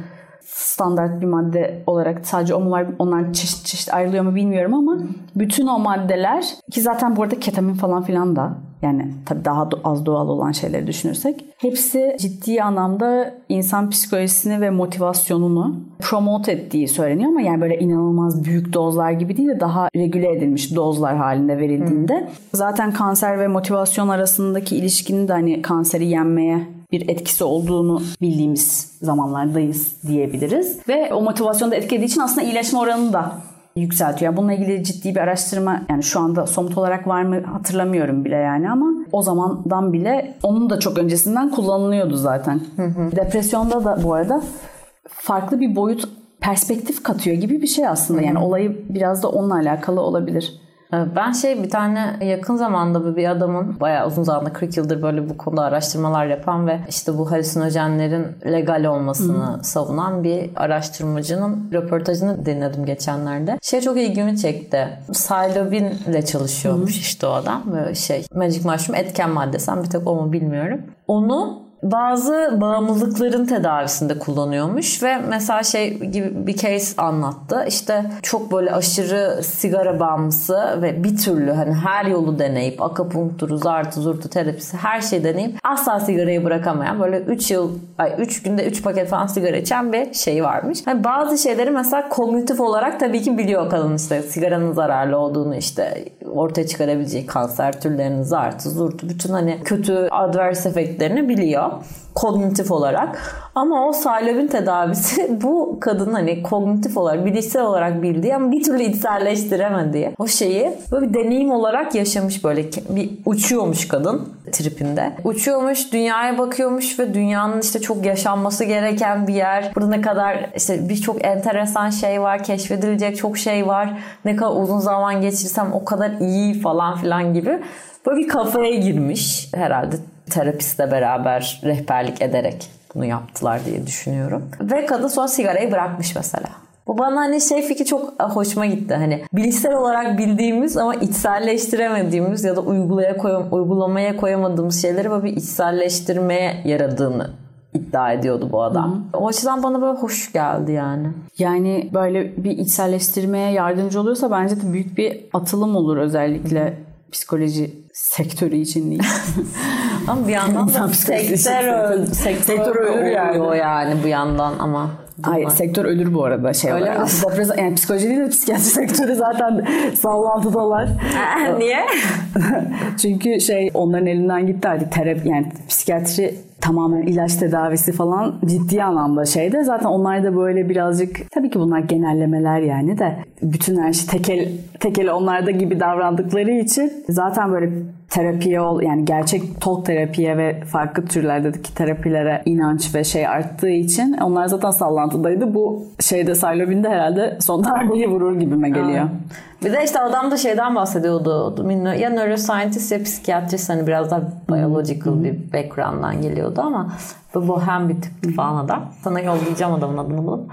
Standart bir madde olarak sadece o mu var onlar çeşit çeşit ayrılıyor mu bilmiyorum ama bütün o maddeler ki zaten bu arada ketamin falan filan da yani tabii daha az doğal olan şeyleri düşünürsek hepsi ciddi anlamda insan psikolojisini ve motivasyonunu promote ettiği söyleniyor ama yani böyle inanılmaz büyük dozlar gibi değil de daha regüle edilmiş dozlar halinde verildiğinde zaten kanser ve motivasyon arasındaki ilişkinin de hani kanseri yenmeye bir etkisi olduğunu bildiğimiz zamanlardayız diyebiliriz. Ve o motivasyonu da etkilediği için aslında iyileşme oranı da yükseltiyor. Yani bununla ilgili ciddi bir araştırma yani şu anda somut olarak var mı hatırlamıyorum bile yani ama o zamandan bile onun da çok öncesinden kullanılıyordu zaten. Depresyonda da bu arada farklı bir boyut perspektif katıyor gibi bir şey aslında. Yani olayı biraz da onunla alakalı olabilir. Ben şey bir tane yakın zamanda bir adamın bayağı uzun zamanda 40 yıldır böyle bu konuda araştırmalar yapan ve işte bu halüsinojenlerin legal olmasını hmm. savunan bir araştırmacının röportajını dinledim geçenlerde. Şey çok ilgimi çekti. Psilocybin ile çalışıyormuş hmm. işte o adam. Böyle şey Magic Mushroom etken maddesen bir tek o mu bilmiyorum. Onu bazı bağımlılıkların tedavisinde kullanıyormuş ve mesela şey gibi bir case anlattı. İşte çok böyle aşırı sigara bağımlısı ve bir türlü hani her yolu deneyip akupunkturu, zartı, zurtu terapisi her şeyi deneyip asla sigarayı bırakamayan böyle 3 yıl, ay 3 günde 3 paket falan sigara içen bir şey varmış. Yani bazı şeyleri mesela kognitif olarak tabii ki biliyor kadın işte sigaranın zararlı olduğunu işte ortaya çıkarabileceği kanser türlerinin zartı, zurtu bütün hani kötü adverse efektlerini biliyor kognitif olarak. Ama o salebin tedavisi bu kadın hani kognitif olarak, bilişsel olarak bildiği ama bir türlü içselleştiremediği o şeyi böyle bir deneyim olarak yaşamış böyle bir uçuyormuş kadın tripinde. Uçuyormuş, dünyaya bakıyormuş ve dünyanın işte çok yaşanması gereken bir yer. Burada ne kadar işte birçok enteresan şey var, keşfedilecek çok şey var. Ne kadar uzun zaman geçirsem o kadar iyi falan filan gibi. Böyle bir kafaya girmiş herhalde terapistle beraber rehberlik ederek bunu yaptılar diye düşünüyorum. Ve kadın sonra sigarayı bırakmış mesela. Bu bana hani şey fikri çok hoşuma gitti. Hani bilişsel olarak bildiğimiz ama içselleştiremediğimiz ya da uygulaya koyam uygulamaya koyamadığımız şeyleri böyle bir içselleştirmeye yaradığını iddia ediyordu bu adam. Hı-hı. O açıdan bana böyle hoş geldi yani. Yani böyle bir içselleştirmeye yardımcı oluyorsa bence de büyük bir atılım olur özellikle Hı-hı. psikoloji sektörü için değil. ama bir yandan da sektör, öl, sektör, sektör ölür yani. yani bu yandan ama Ay, sektör ölür bu arada şey Öyle olarak. Deprez, yani psikoloji değil de psikiyatri sektörü zaten sallantıdalar. Niye? Çünkü şey onların elinden gitti artık terapi yani psikiyatri tamamen ilaç tedavisi falan ciddi anlamda şeyde. Zaten onlar da böyle birazcık tabii ki bunlar genellemeler yani de bütün her şey tekel tekel onlarda gibi davrandıkları için zaten böyle terapiye ol yani gerçek talk terapiye ve farklı türlerdeki terapilere inanç ve şey arttığı için onlar zaten sallantıdaydı. Bu şeyde Sailobin'de herhalde son darbeyi vurur gibime geliyor. Bir de işte adam da şeyden bahsediyordu. Ya neuroscientist ya psikiyatrist hani biraz daha biological bir background'dan geliyordu ama bu bohem bir tip falan adam. Sana yollayacağım adamın adını bulup.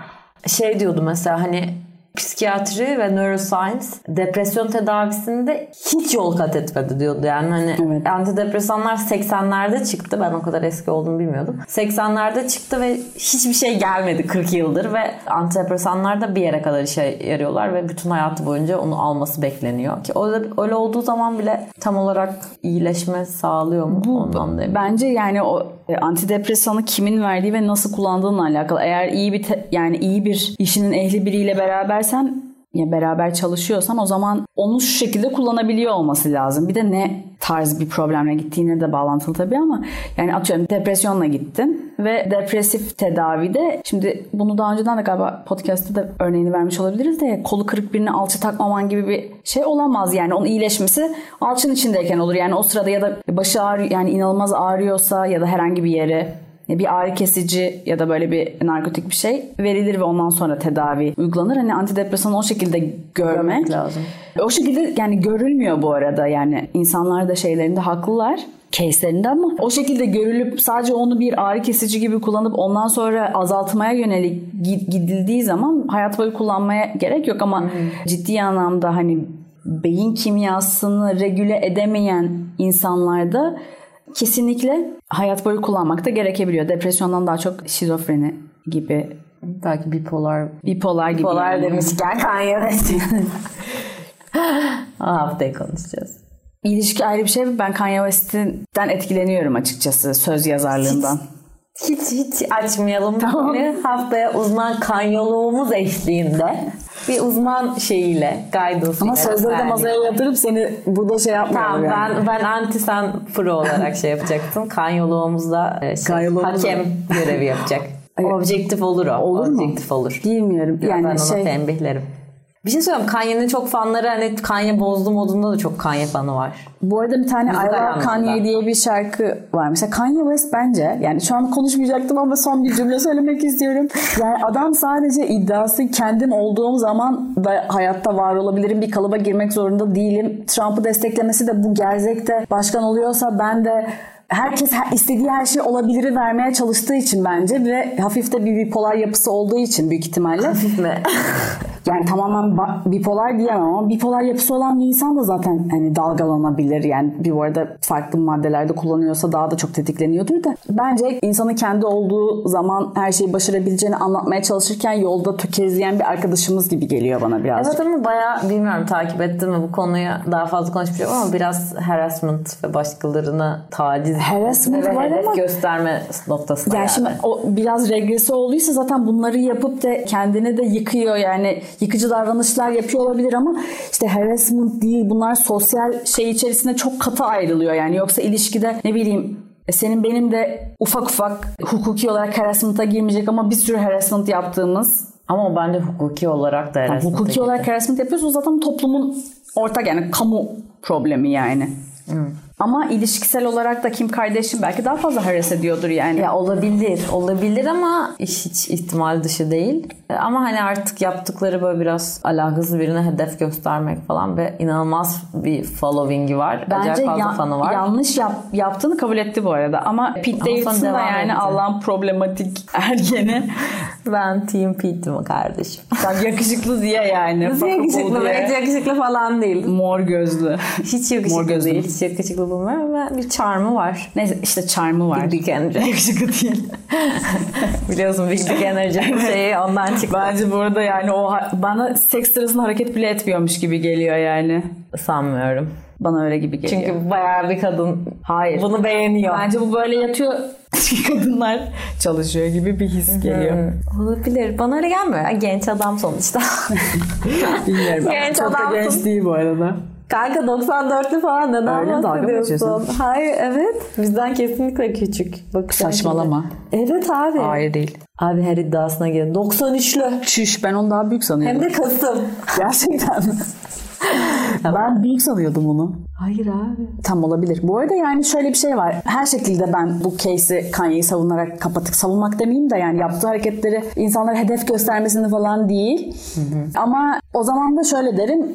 Şey diyordu mesela hani psikiyatri ve neuroscience depresyon tedavisinde hiç yol kat etmedi diyordu. Yani hani evet. antidepresanlar 80'lerde çıktı. Ben o kadar eski olduğunu bilmiyordum. 80'lerde çıktı ve hiçbir şey gelmedi 40 yıldır ve antidepresanlar da bir yere kadar işe yarıyorlar ve bütün hayatı boyunca onu alması bekleniyor. Ki öyle, öyle olduğu zaman bile tam olarak iyileşme sağlıyor mu? Bu, Ondan bence yani o antidepresanı kimin verdiği ve nasıl kullandığınla alakalı. Eğer iyi bir te, yani iyi bir işinin ehli biriyle berabersen ya beraber çalışıyorsan o zaman onu şu şekilde kullanabiliyor olması lazım. Bir de ne tarz bir problemle gittiğine de bağlantılı tabii ama yani atıyorum depresyonla gittin ve depresif tedavide şimdi bunu daha önceden de galiba podcast'ta da örneğini vermiş olabiliriz de kolu kırık birine alçı takmaman gibi bir şey olamaz yani. Onun iyileşmesi alçın içindeyken olur yani. O sırada ya da başı ağrıyor yani inanılmaz ağrıyorsa ya da herhangi bir yere bir ağrı kesici ya da böyle bir narkotik bir şey verilir ve ondan sonra tedavi uygulanır. Hani antidepresanı o şekilde görmek, görmek lazım. O şekilde yani görülmüyor bu arada yani insanlar da şeylerinde haklılar case'lerinde ama o şekilde görülüp sadece onu bir ağrı kesici gibi kullanıp ondan sonra azaltmaya yönelik gidildiği zaman hayat boyu kullanmaya gerek yok ama hmm. ciddi anlamda hani beyin kimyasını regüle edemeyen insanlarda kesinlikle hayat boyu kullanmak da gerekebiliyor. Depresyondan daha çok şizofreni gibi. Belki bipolar. Bipolar gibi. Bipolar yani. demişken Kanye haftaya konuşacağız. İlişki ayrı bir şey. Ben Kanye West'ten etkileniyorum açıkçası söz yazarlığından. Hiç hiç açmayalım. Tamam. Haftaya uzman kanyoluğumuz eşliğinde bir uzman şeyiyle, guidance Ama sözleri de masaya yatırıp seni burada şey yapmıyorum tamam, yani. Ben, ben anti sen pro olarak şey yapacaktım. Kanyoluğumuzda e, şey, hakem görevi yapacak. Objektif olur o. Olur mu? Objektif olur. Bilmiyorum. Yani ben şey... onu tembihlerim. Bir şey söyleyeyim Kanye'nin çok fanları hani Kanye bozdu modunda da çok Kanye fanı var. Bu arada bir tane I Müzikal Love. Kanye diye bir şarkı var. Mesela Kanye West bence yani şu an konuşmayacaktım ama son bir cümle söylemek istiyorum. Yani adam sadece iddiası kendim olduğum zaman da hayatta var olabilirim. Bir kalıba girmek zorunda değilim. Trump'ı desteklemesi de bu gerzekte başkan oluyorsa ben de herkes her- istediği her şey olabiliri vermeye çalıştığı için bence ve hafif de bir bipolar yapısı olduğu için büyük ihtimalle. Hafif mi? Yani tamamen bipolar diyemem ama bipolar yapısı olan bir insan da zaten hani dalgalanabilir. Yani bir bu arada farklı maddelerde kullanıyorsa daha da çok tetikleniyordur da. Bence insanın kendi olduğu zaman her şeyi başarabileceğini anlatmaya çalışırken yolda tökezleyen bir arkadaşımız gibi geliyor bana birazcık. Evet ama bayağı bilmiyorum takip ettim mi bu konuyu daha fazla konuşmayacağım ama biraz harassment ve başkalarına taciz Harassment ve var ama- gösterme noktasında Yani yani. şimdi o biraz regresi olduysa zaten bunları yapıp da kendini de yıkıyor yani yıkıcı davranışlar yapıyor olabilir ama işte harassment değil bunlar sosyal şey içerisinde çok katı ayrılıyor yani yoksa ilişkide ne bileyim e, senin benim de ufak ufak hukuki olarak harassment'a girmeyecek ama bir sürü harassment yaptığımız Ama o bence hukuki olarak da harassment hukuki gibi. olarak harassment yapıyorsa o zaten toplumun ortak yani kamu problemi yani. Ama ilişkisel olarak da Kim Kardashian belki daha fazla harass ediyordur yani. Ya olabilir, olabilir ama iş hiç ihtimal dışı değil. Ama hani artık yaptıkları böyle biraz alakasız birine hedef göstermek falan ve inanılmaz bir following'i var. Bence Acayip fazla ya- fanı var. yanlış yap- yaptığını kabul etti bu arada. Ama Pete Davidson da devam yani etti. Allah'ın problematik ergeni. Ben Team Pete'im kardeşim. Tam yakışıklı diye yani. Nasıl yakışıklı? Ben hiç yakışıklı falan değil. Mor gözlü. Hiç yakışıklı gözlü. değil. Hiç yakışıklı bulmuyorum ama bir charm'ı var. Neyse işte charm'ı var. Big Dick Energy. Yakışıklı değil. Biliyorsun Big Dick Energy şeyi ondan çıktı. Bence burada yani o bana seks sırasında hareket bile etmiyormuş gibi geliyor yani. Sanmıyorum. Bana öyle gibi geliyor. Çünkü bayağı bir kadın Hayır. bunu beğeniyor. Bence bu böyle yatıyor. Kadınlar çalışıyor gibi bir his geliyor. Olabilir. Bana öyle gelmiyor. Genç adam sonuçta. Bilmiyorum. Genç Çok da genç değil bu arada. Kanka 94'lü falan neden Öyle bahsediyorsun? Hayır evet. Bizden kesinlikle küçük. Bak, Saçmalama. Evet abi. Hayır değil. Abi her iddiasına gelin. 93'lü. Çüş ben onu daha büyük sanıyordum. Hem de Kasım. Gerçekten ben büyük sanıyordum onu. Hayır abi. Tam olabilir. Bu arada yani şöyle bir şey var. Her şekilde ben bu case'i Kanye'yi savunarak kapatık. Savunmak demeyeyim de yani yaptığı hareketleri insanlara hedef göstermesini falan değil. Ama o zaman da şöyle derim.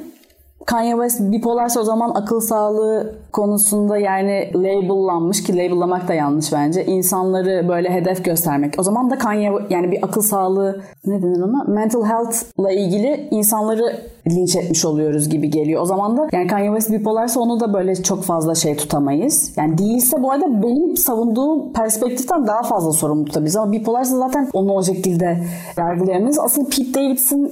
Kanye West bipolarsa o zaman akıl sağlığı konusunda yani labellanmış ki label'lamak da yanlış bence. İnsanları böyle hedef göstermek. O zaman da Kanye yani bir akıl sağlığı ne denir ona? Mental health'la ilgili insanları linç etmiş oluyoruz gibi geliyor. O zaman da yani Kanye West bipolarsa onu da böyle çok fazla şey tutamayız. Yani değilse bu arada benim savunduğum perspektiften daha fazla sorumlu tutabiliriz. Ama bipolarsa zaten onu o şekilde yargılayamayız. Asıl Pete Davidson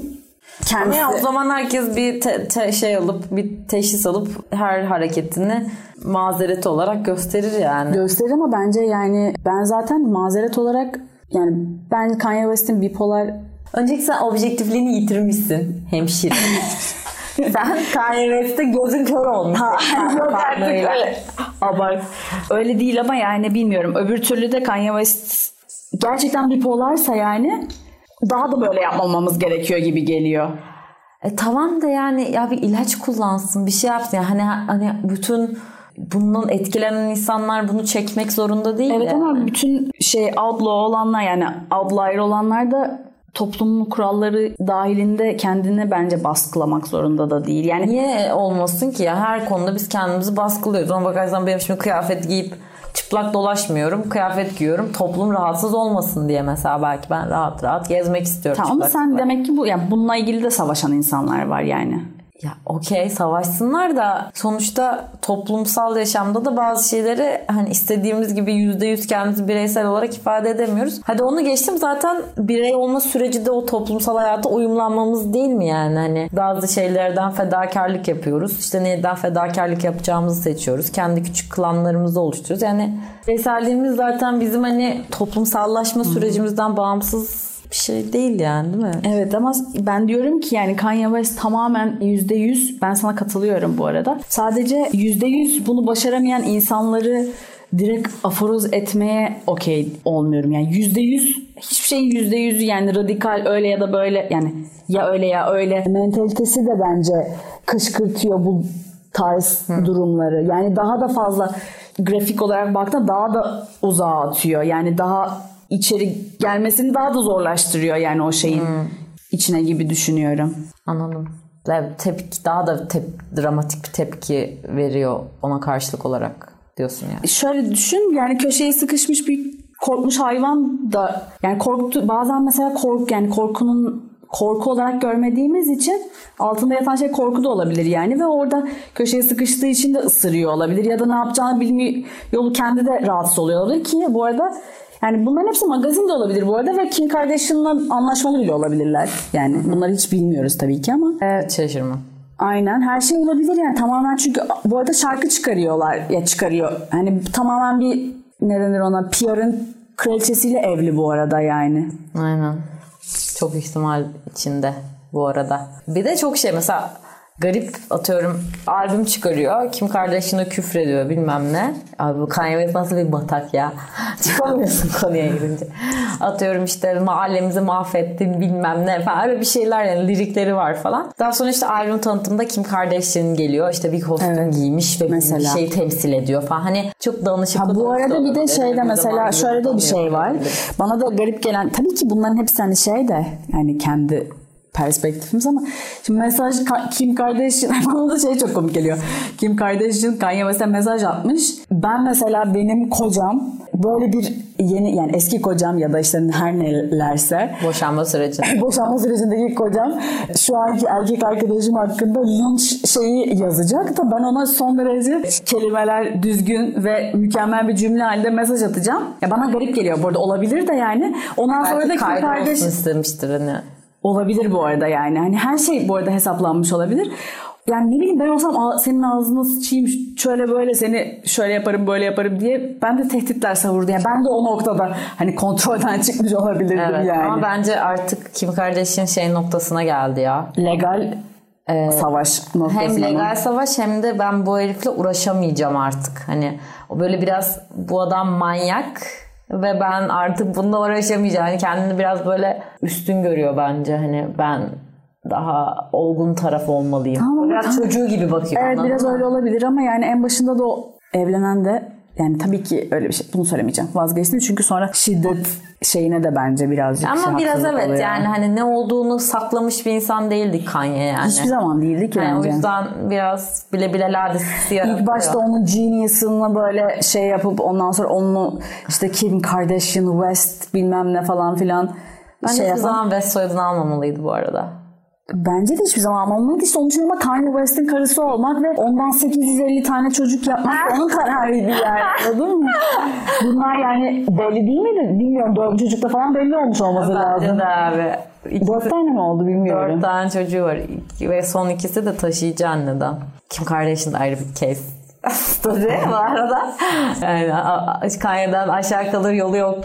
Ama kendisi... ya o zaman herkes bir te- te- şey alıp bir teşhis alıp her hareketini mazereti olarak gösterir yani. Gösterir ama bence yani ben zaten mazeret olarak yani ben Kanye West'in bipolar Öncelikle sen objektifliğini yitirmişsin hemşire. sen Kanye West'te gözün kör olmuş. Yok artık öyle. Abart. Öyle değil ama yani bilmiyorum. Öbür türlü de Kanye West gerçekten bipolarsa yani daha da böyle yapmamamız gerekiyor gibi geliyor. E tamam da yani ya bir ilaç kullansın bir şey yapsın. Yani hani, hani bütün bundan etkilenen insanlar bunu çekmek zorunda değil Evet yani. ama bütün şey outlaw olanlar yani outlier olanlar da toplumun kuralları dahilinde kendini bence baskılamak zorunda da değil. Yani Niye olmasın ki ya her konuda biz kendimizi baskılıyoruz. Ona bakarsan benim şimdi kıyafet giyip çıplak dolaşmıyorum. Kıyafet giyiyorum. Toplum rahatsız olmasın diye mesela belki ben rahat rahat gezmek istiyorum. tamam sen demek ki bu yani bununla ilgili de savaşan insanlar var yani. Ya okey savaşsınlar da sonuçta toplumsal yaşamda da bazı şeyleri hani istediğimiz gibi yüzde yüz kendimizi bireysel olarak ifade edemiyoruz. Hadi onu geçtim zaten birey olma süreci de o toplumsal hayata uyumlanmamız değil mi yani? Hani bazı şeylerden fedakarlık yapıyoruz. İşte neden fedakarlık yapacağımızı seçiyoruz. Kendi küçük klanlarımızı oluşturuyoruz. Yani bireyselliğimiz zaten bizim hani toplumsallaşma sürecimizden bağımsız bir şey değil yani değil mi? Evet ama ben diyorum ki yani Kanye West tamamen %100 ben sana katılıyorum bu arada. Sadece %100 bunu başaramayan insanları direkt aforoz etmeye okey olmuyorum. Yani %100 hiçbir şeyin yüzde yüzü yani radikal öyle ya da böyle yani ya öyle ya öyle mentalitesi de bence kışkırtıyor bu tarz durumları. Yani daha da fazla grafik olarak baktığında daha da uzağa atıyor. Yani daha içeri gelmesini daha da zorlaştırıyor yani o şeyin içine gibi düşünüyorum. Anladım. Evet, tepki daha da tep- dramatik bir tepki veriyor ona karşılık olarak diyorsun yani. Şöyle düşün yani köşeye sıkışmış bir korkmuş hayvan da yani korktu bazen mesela kork yani korkunun korku olarak görmediğimiz için altında yatan şey korku da olabilir yani ve orada köşeye sıkıştığı için de ısırıyor olabilir ya da ne yapacağını bilmiyor yolu kendi de rahatsız oluyor olabilir ki bu arada yani bunların hepsi magazin de olabilir bu arada ve Kim Kardashian'la anlaşmalı bile olabilirler. Yani bunları hiç bilmiyoruz tabii ki ama. e, Hiç şaşırma. Aynen her şey olabilir yani tamamen çünkü bu arada şarkı çıkarıyorlar ya çıkarıyor. Hani tamamen bir ne denir ona PR'ın kraliçesiyle evli bu arada yani. Aynen. Çok ihtimal içinde bu arada. Bir de çok şey mesela garip atıyorum albüm çıkarıyor. Kim Kardashian'a küfrediyor bilmem ne. Abi bu Kanye West nasıl bir batak ya. Çıkamıyorsun konuya girince. Atıyorum işte mahallemizi mahvettin bilmem ne falan. Öyle bir şeyler yani lirikleri var falan. Daha sonra işte albüm tanıtımında Kim Kardashian geliyor. İşte bir kostüm Evet. giymiş ve Mesela. bir şey temsil ediyor falan. Hani çok danışıklı. Ha bu arada bir de şeyde Bir mesela şöyle de bir şey var. Bana da garip gelen tabii ki bunların hepsi hani şey de yani kendi perspektifimiz ama şimdi mesaj Kim Kardashian bana da şey çok komik geliyor. Kim Kardashian Kanye West'e mesaj atmış. Ben mesela benim kocam böyle bir yeni yani eski kocam ya da işte her nelerse Boşanma sürecinde. boşanma sürecindeki kocam şu anki erkek arkadaşım hakkında linç şeyi yazacak da ben ona son derece kelimeler düzgün ve mükemmel bir cümle halinde mesaj atacağım. Ya bana garip geliyor bu arada olabilir de yani. Ondan sonra da Belki Kim kardeş istemiştir hani. Olabilir bu arada yani. Hani her şey bu arada hesaplanmış olabilir. Yani ne bileyim ben olsam "Aa, senin ağzına sıçayım şöyle böyle seni şöyle yaparım böyle yaparım diye ben de tehditler savurdu. Yani ben de o noktada hani kontrolden çıkmış olabilirdim Evet yani. ama bence artık Kim Kardashian şey noktasına geldi ya. legal savaş noktasına. Hem legal savaş hem de ben bu herifle uğraşamayacağım artık. Hani o böyle biraz bu adam manyak ve ben artık bununla uğraşamayacağım. Hani kendini biraz böyle üstün görüyor bence. Hani ben daha olgun taraf olmalıyım. Tamam, biraz tamam. çocuğu gibi bakıyor. Evet biraz mı? öyle olabilir ama yani en başında da o evlenen de yani tabii ki öyle bir şey bunu söylemeyeceğim vazgeçtim çünkü sonra şiddet şeyine de bence birazcık Ama şey biraz evet oluyor. yani hani ne olduğunu saklamış bir insan değildi Kanye yani. hiçbir zaman değildi ki Yani o bence. yüzden biraz bile bile ladesi yaratıyor. İlk başta onun genius'ını böyle şey yapıp ondan sonra onu işte Kim Kardashian West bilmem ne falan filan Bence şey yapan. zaman West soyadını almamalıydı bu arada. Bence de hiçbir zaman almamalıydı. Sonuç ama Kanye West'in karısı olmak ve ondan 850 tane çocuk yapmak onun kararıydı yani. Anladın mı? Bunlar yani belli değil miydi? Bilmiyorum. Dört çocukta falan belli olmuş olması lazım. Bence de abi. İki- Dört tane mi oldu bilmiyorum. Dört tane çocuğu var. İki- Ve son ikisi de taşıyıcı anneden. Kim Kardashian da ayrı bir case. Tabii bu arada. Yani Kanye'den aşağı kalır yolu yok,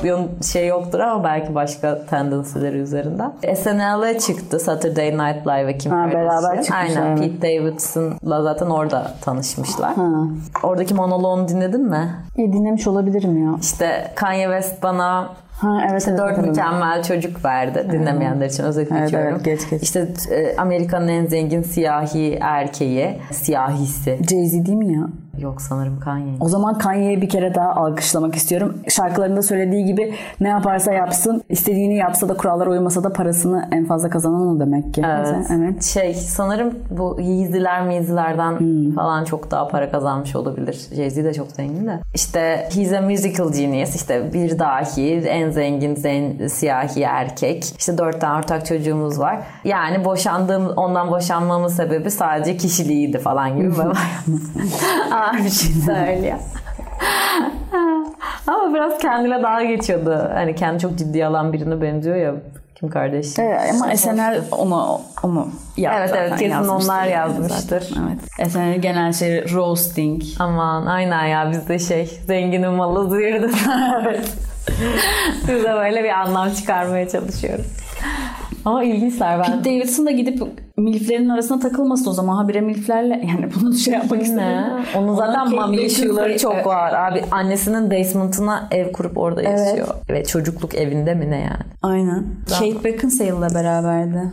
şey yoktur ama belki başka tendensileri üzerinden. SNL'e çıktı Saturday Night Live ve Kim Ha, beraber çıkmışlar, Aynen. evet. Pete Davidson'la zaten orada tanışmışlar. Oradaki monoloğunu dinledin mi? İyi dinlemiş olabilirim ya. İşte Kanye West bana Ha evet evet. Dört mükemmel çocuk verdi. Dinlemeyenler için özet Evet, geçiyorum. evet, geç, geç. İşte e, Amerika'nın en zengin siyahi erkeği. Siyahisi. Jay-Z değil mi ya? Yok sanırım Kanye. O zaman Kanye'yi bir kere daha alkışlamak istiyorum. Şarkılarında söylediği gibi ne yaparsa yapsın, istediğini yapsa da kurallara uymasa da parasını en fazla kazanan o demek ki. Evet. evet. Şey sanırım bu Yeezy'ler mizilerden Hmm. falan çok daha para kazanmış olabilir. Jay-Z de çok zengin de. İşte he's a musical genius. İşte bir dahi en zengin zen, siyahi erkek. İşte dört tane ortak çocuğumuz var. Yani boşandığım ondan boşanmamın sebebi sadece kişiliğiydi falan gibi. bir şey söylüyor. Ama biraz kendine dalga geçiyordu. Hani kendi çok ciddiye alan birine benziyor ya Kim Kardashian. Evet, ama SNL onu onu yaptı. Evet, evet, kesin yazmıştır onlar yazmıştır. Evet. SNL genel şey roasting. Aman aynen ya bizde şey zenginin malı zıyırdı. Biz de böyle bir anlam çıkarmaya çalışıyoruz. Ama ilginçler ben. Pete Davidson da gidip milflerin arasına takılmasın o zaman. Habire milflerle yani bunu şey yapmak istemiyorum. Onun zaten mami issue'ları çok Evet. var. Abi annesinin basement'ına ev kurup orada yaşıyor. Ve çocukluk evinde mi ne yani? Aynen. Kate Beckinsale'la beraberdi.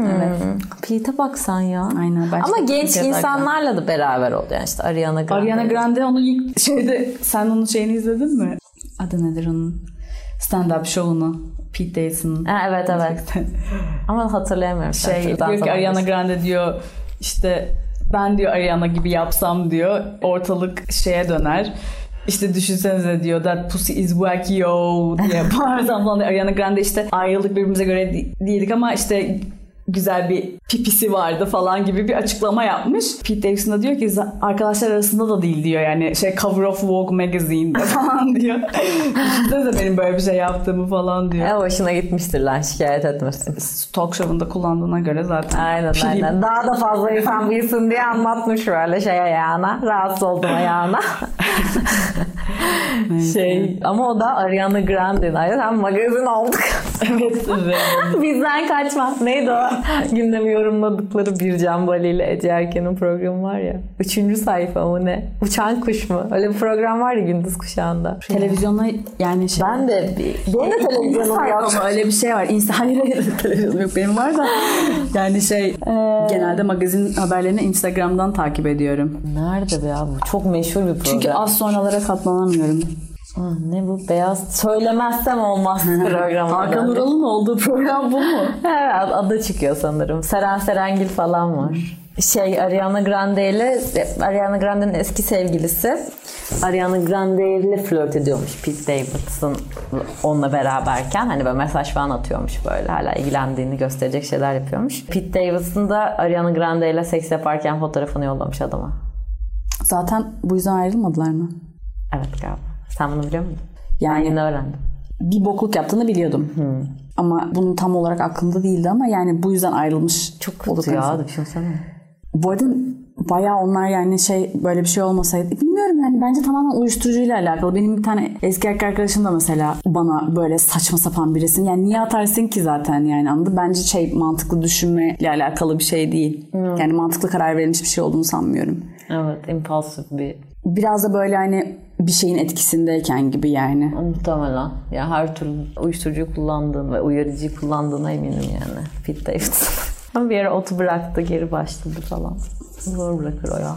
Evet. Pete'e baksan ya. Aynen. Ben Ama genç insanlarla da beraber oldu yani işte Ariana Grande. Ariana Grande onu ilk şeyde sen onun şeyini izledin mi? Adı nedir onun? Stand-up show'unu. Pete Davidson'ın. Ha, evet evet. Ama hatırlayamıyorum. Şey diyor ki Ariana. Grande diyor işte ben diyor Ariana gibi yapsam diyor ortalık şeye döner. İşte düşünsenize diyor that pussy is whack yo diye bağırsam falan diyor. Ariana Grande işte ayrıldık birbirimize göre de- değildik ama işte güzel bir pipisi vardı falan gibi bir açıklama yapmış. Pete Davidson da diyor ki "Z- arkadaşlar arasında da değil diyor yani şey cover of Vogue magazine'de falan diyor. Düşünsenize benim böyle bir şey yaptığımı falan diyor. E hoşuna gitmiştir lan şikayet etmesin. Talk show'unda kullandığına göre zaten. Aynen film. aynen. Daha da fazla insan bilsin diye anlatmış böyle şey ayağına. Rahatsız oldum ayağına. şey ama o da Ariana Grande'nin. Hem magazin olduk. evet. Bizden kaçma. Neydi o? Gündemi yorumladıkları Bircan Bali ile Ece Erken'in programı var ya. Üçüncü sayfa mı ne? Uçan kuş mu? Öyle bir program var ya gündüz kuşağında. Televizyonda yani şey. Ben de bir... Benim de televizyonum yok. Ama öyle bir şey var. İnsan hayır televizyonum yok benim var da. Yani şey genelde magazin haberlerini Instagram'dan takip ediyorum. Nerede be ya bu? Çok meşhur bir program. Çünkü az sonralara katlanamıyorum. Ne bu? Beyaz söylemezsem olmaz programı. Hakan Ural'ın olduğu program bu mu? Evet adı çıkıyor sanırım. Seren Serengil falan var. Şey Ariana Grande ile Ariana Grande'nin eski sevgilisi Ariana Grande ile flört ediyormuş Pete Davidson onunla beraberken hani böyle mesaj falan atıyormuş böyle hala ilgilendiğini gösterecek şeyler yapıyormuş. Pete Davidson da Ariana Grande ile seks yaparken fotoğrafını yollamış adama. Zaten bu yüzden ayrılmadılar mı? Evet galiba. Sen bunu biliyor muydun? Yani- yeni öğrendim. Bir bokluk yaptığını biliyordum. Ama bunun tam olarak aklımda değildi ama yani bu yüzden ayrılmış. Çok kötü ya düşünsene. Bu arada bayağı onlar yani şey böyle bir şey olmasaydı bilmiyorum yani bence tamamen uyuşturucuyla alakalı. Benim bir tane eski erkek arkadaşım da mesela bana böyle saçma sapan bir resim. Yani niye atarsın ki zaten yani anladın? Bence şey mantıklı düşünmeyle alakalı bir şey değil. Yani mantıklı karar verilmiş bir şey olduğunu sanmıyorum. Evet impulsif bir Biraz da böyle hani bir şeyin etkisindeyken gibi yani. Muhtemelen. Ya her türlü uyuşturucu kullandığın ve uyarıcıyı kullandığına eminim yani. Pete Davidson. Ama bir yere otu bıraktı, geri başladı falan. Zor bırakır o ya.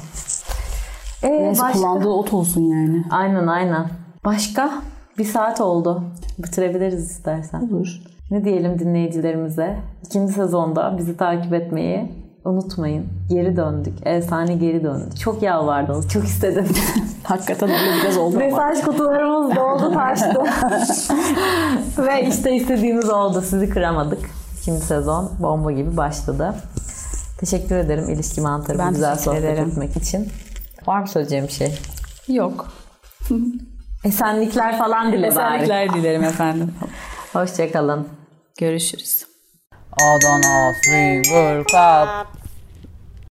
Ee, Neyse başka? kullandığı ot olsun yani. Aynen aynen. Başka? Bir saat oldu. Bitirebiliriz istersen. Olur. Ne diyelim dinleyicilerimize? İkinci sezonda bizi takip etmeyi unutmayın. Geri döndük. Efsane geri döndük. Çok yalvardınız. Çok istedim. Hakikaten öyle biraz oldu ama. Mesaj kutularımız doldu taştı. Ve işte istediğimiz oldu. Sizi kıramadık. İkinci sezon bomba gibi başladı. Teşekkür ederim ilişki mantarı Ben güzel sohbet ederim. etmek için. Var mı söyleyeceğim bir şey? Yok. Esenlikler falan dile bari. Esenlikler dilerim efendim. Hoşçakalın. Görüşürüz. 얻어넣어 수익을 값